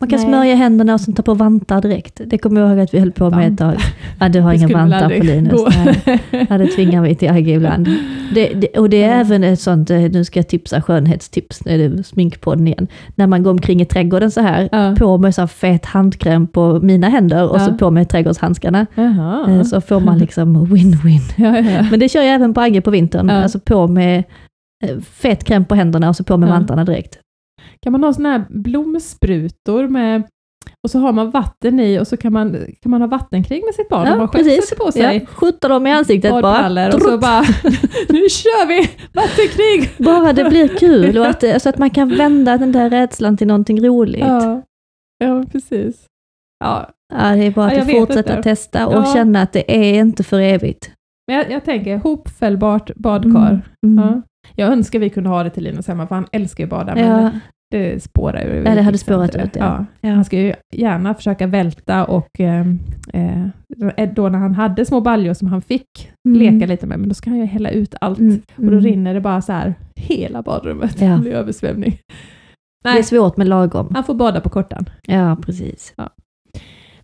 Man kan Nej. smörja händerna och sen ta på vantar direkt. Det kommer jag ihåg att vi höll på med ett tag. Ja, du har inga vantar på Linus. (laughs) Ja, det tvingar vi till Agge ibland. Det, det, och det är Ja. även ett sånt, eh, nu ska jag tipsa skönhetstips, nu är det sminkpodden igen. När man går omkring i trädgården så här, Ja. på med så här fet handkräm på mina händer och Ja. så på med trädgårdshandskarna. Jaha. Eh, Så får man liksom win-win. (laughs) Ja. Men det kör jag även på Agge på vintern. Alltså på med fet kräm på händerna och så på med Ja. vantarna direkt. Kan man ha såna här blomsprutor med och så har man vatten i och så kan man, kan man ha vattenkrig med sitt barn. och bara själv sätter på sig Ja, skjuta dem i ansiktet bara. och så bara, (laughs) nu kör vi vattenkrig! Bara det blir kul (laughs) och att, så att man kan vända den där rädslan till någonting roligt. Ja, ja precis. Ja, Ja, det är bara Ja, att vet fortsätta testa och Ja. känna att det är inte för evigt. men jag, jag tänker hopfällbart badkar. Mm. Ja. Jag önskar vi kunde ha det till Linus hemma, för han älskar ju bada, men Ja, det spårar ju. Ja, det hade spårat ut, ja. Ja. ja. Han ska ju gärna försöka välta och eh, eh, då när han hade små baljor som han fick Mm. leka lite med, men då ska han ju hälla ut allt. Mm. Och då Mm. rinner det bara så här hela badrummet. Ja. Det blir översvämning. Det är Nej, svårt med lagom. han får bada på kortan. Ja, precis.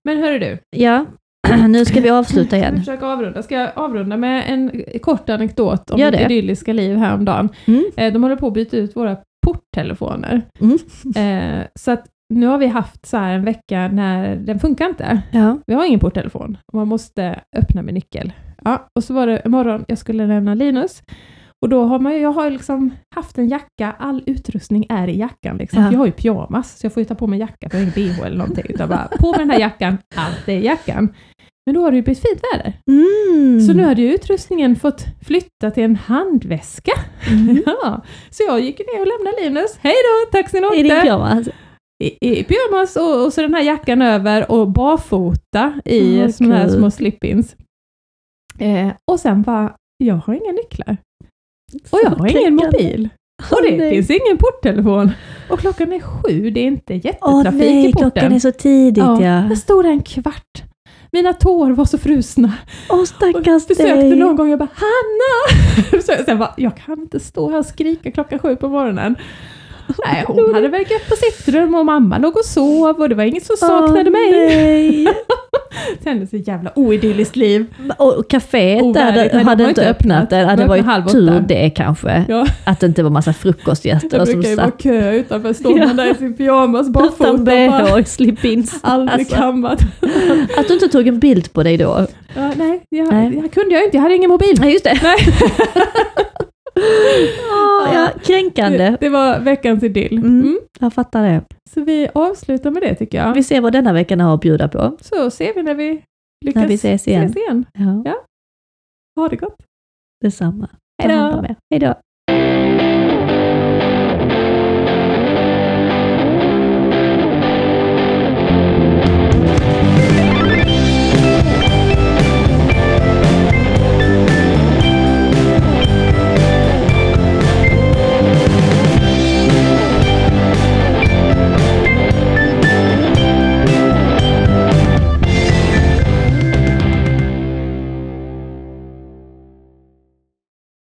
Men hörru du, Ja, (clears throat) nu ska vi avsluta igen. försöka avrunda? Ska jag avrunda med en kort anekdot om Gör mitt det. idylliska liv häromdagen? Mm. Eh, de håller på att byta ut våra porttelefoner. Mm. Eh, så att nu har vi haft så en vecka när den funkar inte. Ja. Vi har ingen porttelefon och man måste öppna med nyckel. Ja, och så var det imorgon jag skulle lämna Linus. Och då har man ju, jag har liksom haft en jacka, all utrustning är i jackan. Liksom. Ja. Jag har ju pyjamas, så jag får ju ta på mig jacka, för jag har ingen bh eller någonting. Utan bara på med den här jackan, allt är i jackan. Men då har det ju blivit fint väder. Mm. Så nu hade ju utrustningen fått flytta till en handväska. Mm. (laughs) Ja, så jag gick ner och lämnade Linus. Hej då, tack så ni I din pyjamas? I, i pyjamas och, och så den här jackan över och barfota i Åh, såna här små slip-ins. Eh, och sen bara, jag har inga nycklar. Och jag har ingen mobil. Och det nej. finns ingen porttelefon. Och klockan är sju, det är inte jättetrafik nej, i porten. klockan är så tidigt ja. Jag stod där en kvart. Mina tår var så frusna. Åh stackars försökte dig. någon gång, jag bara Hanna! (laughs) Så Sen bara, jag kan inte stå här och skrika klockan sju på morgonen. (laughs) Nej, hon hade väl gött på sitt rum och mamma låg och sov och det var ingen som saknade Åh, mig. Nej. (laughs) Kändes ett jävla oidylliskt liv. Och kaféet Ovärdigt, där men de har hade inte öppnat öppnat. det. Det var ju tur det kanske. Ja, Att det inte var massa frukostgäster det som brukar ju vara satt kö utanför, står man där i sin pyjamas barfota utan bh slip-ins. aldrig Alltså, kammat. (laughs) att du inte tog en bild på dig då. Ja, nej, jag, Nej. jag kunde jag inte, jag hade ingen mobil. Nej, just det. Nej. Åh, ja, kränkande. Det, det var veckans idyll. Mm. Mm. Jag fattar det. Så vi avslutar med det tycker jag. Vi ser vad denna veckan har att bjuda på. Så ser vi när vi lyckas När vi ses igen. ses igen. Ja, Ha det gott. detsamma. Hej då.